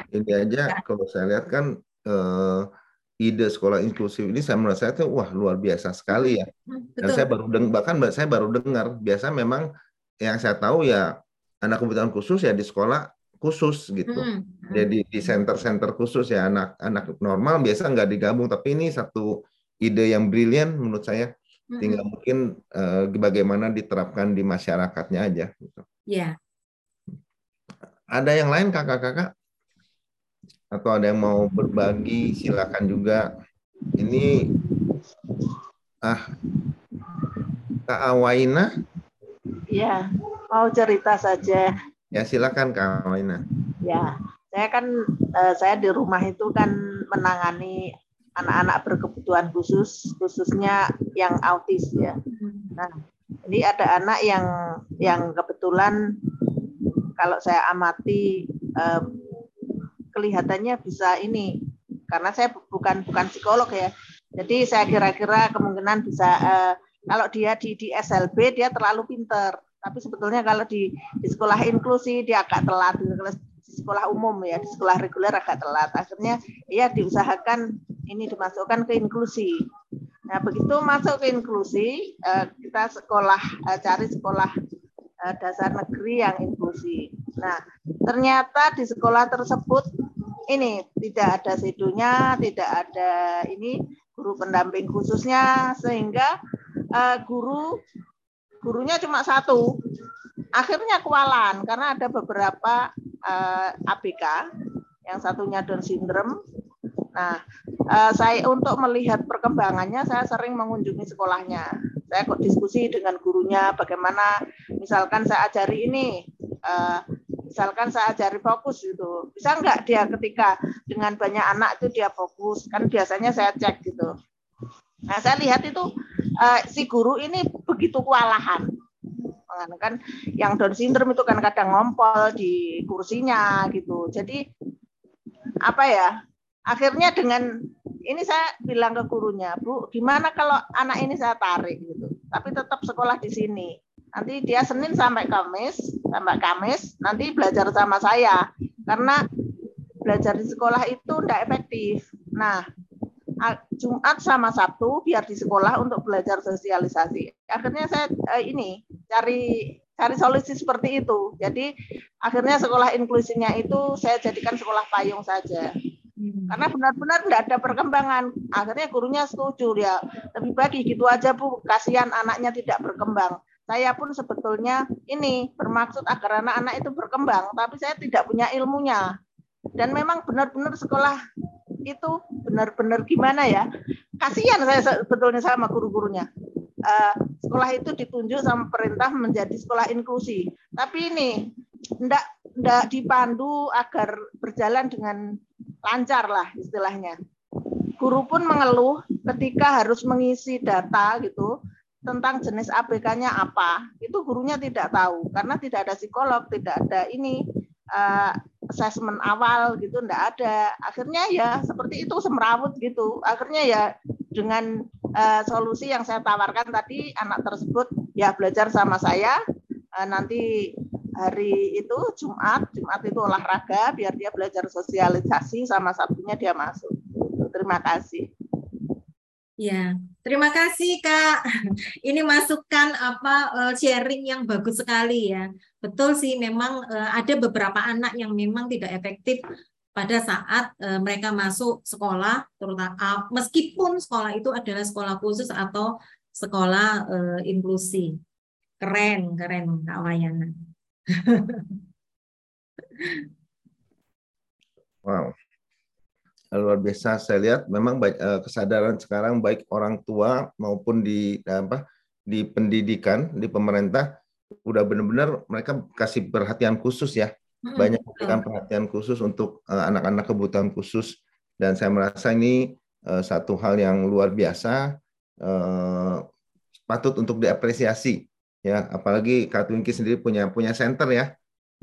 Ini aja kalau saya lihat kan uh, ide sekolah inklusif ini saya merasa itu wah luar biasa sekali ya. Hmm, Dan saya baru deng bahkan saya baru dengar biasa memang yang saya tahu ya anak kebutuhan khusus ya di sekolah khusus gitu. Hmm. hmm. Jadi di center-center khusus ya anak-anak normal biasa nggak digabung tapi ini satu ide yang brilian menurut saya. Hmm. Tinggal mungkin uh, bagaimana diterapkan di masyarakatnya aja gitu. Iya. Ada yang lain kakak-kakak? Atau ada yang mau berbagi silakan juga. Ini ah Kak Awaina? Ya mau cerita saja. Ya silakan Kak Awaina. Ya saya kan eh, saya di rumah itu kan menangani anak-anak berkebutuhan khusus khususnya yang autis ya. Nah ini ada anak yang yang kebetulan kalau saya amati eh, kelihatannya bisa ini karena saya bukan bukan psikolog ya. Jadi saya kira-kira kemungkinan bisa uh, kalau dia di di SLB dia terlalu pinter. Tapi sebetulnya kalau di di sekolah inklusi dia agak telat di sekolah umum ya, di sekolah reguler agak telat. Akhirnya ya diusahakan ini dimasukkan ke inklusi. Nah, begitu masuk ke inklusi, uh, kita sekolah uh, cari sekolah dasar negeri yang inklusi. Nah, ternyata di sekolah tersebut ini tidak ada sedunya, tidak ada ini guru pendamping khususnya sehingga uh, guru gurunya cuma satu. Akhirnya kewalan karena ada beberapa uh, eh, ABK, yang satunya Down syndrome. Nah, uh, saya untuk melihat perkembangannya saya sering mengunjungi sekolahnya. Saya kok diskusi dengan gurunya bagaimana misalkan saya ajari ini uh, misalkan saya ajari fokus gitu. Bisa nggak dia ketika dengan banyak anak itu dia fokus? Kan biasanya saya cek gitu. Nah saya lihat itu uh, si guru ini begitu kewalahan. Kan yang Down syndrome itu kan kadang ngompol di kursinya gitu. Jadi apa ya akhirnya dengan ini saya bilang ke gurunya bu gimana kalau anak ini saya tarik gitu tapi tetap sekolah di sini Nanti dia Senin sampai Kamis, sampai Kamis, nanti belajar sama saya. Karena belajar di sekolah itu tidak efektif. Nah, Jumat sama Sabtu biar di sekolah untuk belajar sosialisasi. Akhirnya saya eh, ini cari cari solusi seperti itu. Jadi akhirnya sekolah inklusinya itu saya jadikan sekolah payung saja. Karena benar-benar tidak ada perkembangan. Akhirnya gurunya setuju dia. Lebih baik gitu aja Bu, kasihan anaknya tidak berkembang saya pun sebetulnya ini bermaksud agar anak-anak itu berkembang, tapi saya tidak punya ilmunya. Dan memang benar-benar sekolah itu benar-benar gimana ya? Kasihan saya sebetulnya sama guru-gurunya. Uh, sekolah itu ditunjuk sama perintah menjadi sekolah inklusi. Tapi ini tidak tidak dipandu agar berjalan dengan lancar lah istilahnya. Guru pun mengeluh ketika harus mengisi data gitu tentang jenis ABK-nya apa, itu gurunya tidak tahu karena tidak ada psikolog, tidak ada ini uh, assessment awal gitu, tidak ada. Akhirnya ya seperti itu semrawut gitu. Akhirnya ya dengan uh, solusi yang saya tawarkan tadi, anak tersebut ya belajar sama saya. Uh, nanti hari itu Jumat, Jumat itu olahraga biar dia belajar sosialisasi sama Sabtunya dia masuk. Terima kasih. Ya, terima kasih Kak. Ini masukan apa eh, sharing yang bagus sekali ya. Betul sih, memang eh, ada beberapa anak yang memang tidak efektif pada saat eh, mereka masuk sekolah, terutama meskipun sekolah itu adalah sekolah khusus atau sekolah inklusi. Keren, keren Kak Wayana. Wow, luar biasa. Saya lihat memang baik, uh, kesadaran sekarang baik orang tua maupun di apa di pendidikan di pemerintah udah benar-benar mereka kasih perhatian khusus ya. Banyak memberikan perhatian khusus untuk eh, anak-anak uh, kebutuhan khusus. Dan saya merasa ini uh, satu hal yang luar biasa uh, patut untuk diapresiasi ya. Apalagi Kak Twinkie sendiri punya punya center ya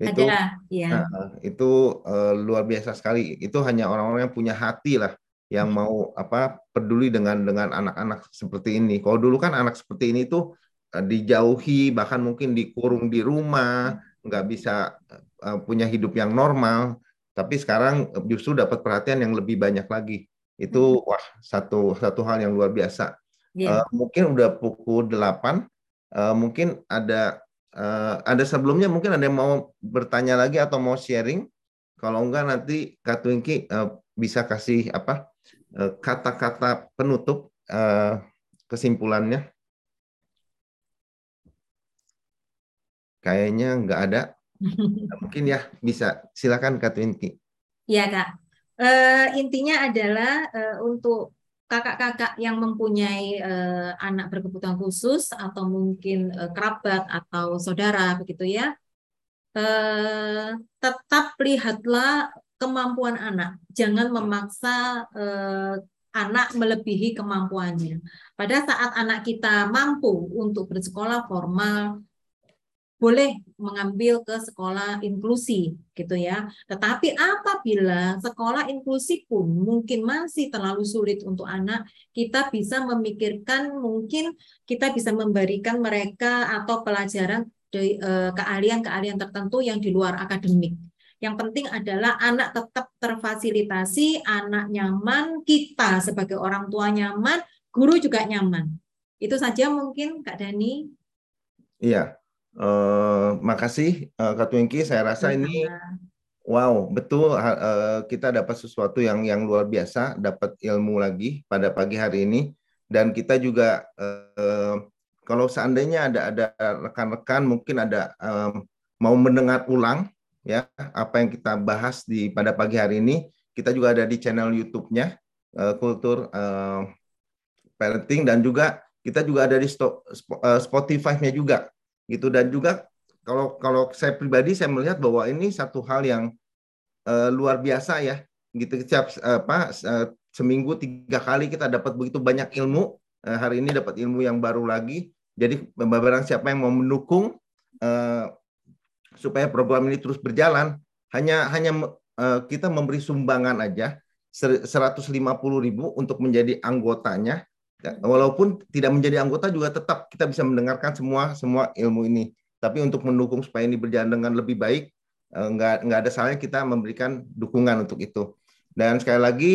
itu Ada, ya. uh, itu uh, luar biasa sekali. Itu hanya orang-orang yang punya hati lah yang mau apa peduli dengan dengan anak-anak seperti ini. Kalau dulu kan anak seperti ini tuh dijauhi bahkan mungkin dikurung di rumah nggak bisa uh, punya hidup yang normal. Tapi sekarang justru dapat perhatian yang lebih banyak lagi. Itu hmm. wah satu satu hal yang luar biasa. Yeah. uh, mungkin udah pukul 8 uh, mungkin ada uh, ada sebelumnya mungkin ada yang mau bertanya lagi atau mau sharing kalau enggak nanti Kak Twinky uh, bisa kasih apa kata-kata uh, penutup uh, kesimpulannya Kayaknya nggak ada. Mungkin ya bisa. Silakan Kak Twinki. Ya Kak. Uh, intinya adalah uh, untuk kakak-kakak yang mempunyai uh, anak berkebutuhan khusus atau mungkin uh, kerabat atau saudara begitu ya. Uh, tetap lihatlah kemampuan anak. Jangan memaksa uh, anak melebihi kemampuannya. Pada saat anak kita mampu untuk bersekolah formal, boleh mengambil ke sekolah inklusi gitu ya. Tetapi apabila sekolah inklusi pun mungkin masih terlalu sulit untuk anak, kita bisa memikirkan mungkin kita bisa memberikan mereka atau pelajaran eh, keahlian-keahlian tertentu yang di luar akademik. Yang penting adalah anak tetap terfasilitasi, anak nyaman, kita sebagai orang tua nyaman, guru juga nyaman. Itu saja mungkin Kak Dani. Iya, Uh, makasih uh, Kak Twinky, saya rasa ini wow betul uh, kita dapat sesuatu yang yang luar biasa, dapat ilmu lagi pada pagi hari ini. Dan kita juga uh, kalau seandainya ada ada rekan-rekan mungkin ada um, mau mendengar ulang ya apa yang kita bahas di pada pagi hari ini, kita juga ada di channel YouTube-nya uh, Kultur uh, Parenting. Dan juga kita juga ada di Spotify-nya juga gitu. Dan juga kalau kalau saya pribadi saya melihat bahwa ini satu hal yang uh, luar biasa ya. Gitu setiap apa uh, seminggu tiga kali kita dapat begitu banyak ilmu. Uh, hari ini dapat ilmu yang baru lagi. Jadi barang siapa yang mau mendukung uh, supaya program ini terus berjalan hanya hanya uh, kita memberi sumbangan aja 150 ribu untuk menjadi anggotanya Ya, walaupun tidak menjadi anggota juga tetap kita bisa mendengarkan semua semua ilmu ini. Tapi untuk mendukung supaya ini berjalan dengan lebih baik, eh, nggak nggak ada salahnya kita memberikan dukungan untuk itu. Dan sekali lagi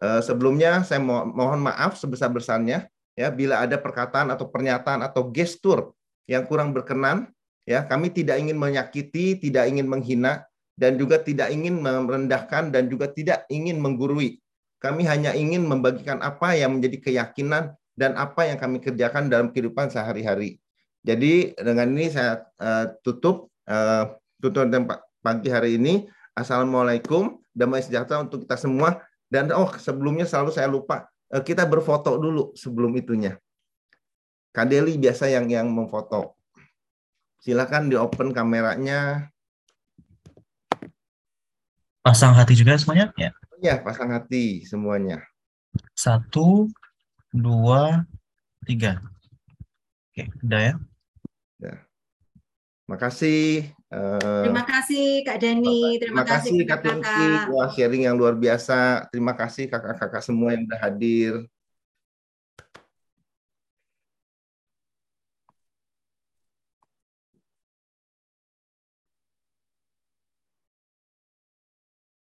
eh, sebelumnya saya mo mohon maaf sebesar besarnya ya bila ada perkataan atau pernyataan atau gestur yang kurang berkenan ya kami tidak ingin menyakiti, tidak ingin menghina dan juga tidak ingin merendahkan dan juga tidak ingin menggurui kami hanya ingin membagikan apa yang menjadi keyakinan dan apa yang kami kerjakan dalam kehidupan sehari-hari. Jadi dengan ini saya uh, tutup uh, tutup pagi hari ini. Assalamualaikum, damai sejahtera untuk kita semua. Dan oh sebelumnya selalu saya lupa uh, kita berfoto dulu sebelum itunya. Kadeli biasa yang yang memfoto. Silakan di open kameranya. Pasang hati juga semuanya ya. Ya, pasang hati semuanya. Satu, dua, tiga. Oke, udah ya? Ya. Makasih. Uh, Terima kasih Kak Dani. Terima, Terima kasih Kak Tunki. Wah, sharing yang luar biasa. Terima kasih kakak-kakak semua yang sudah hadir.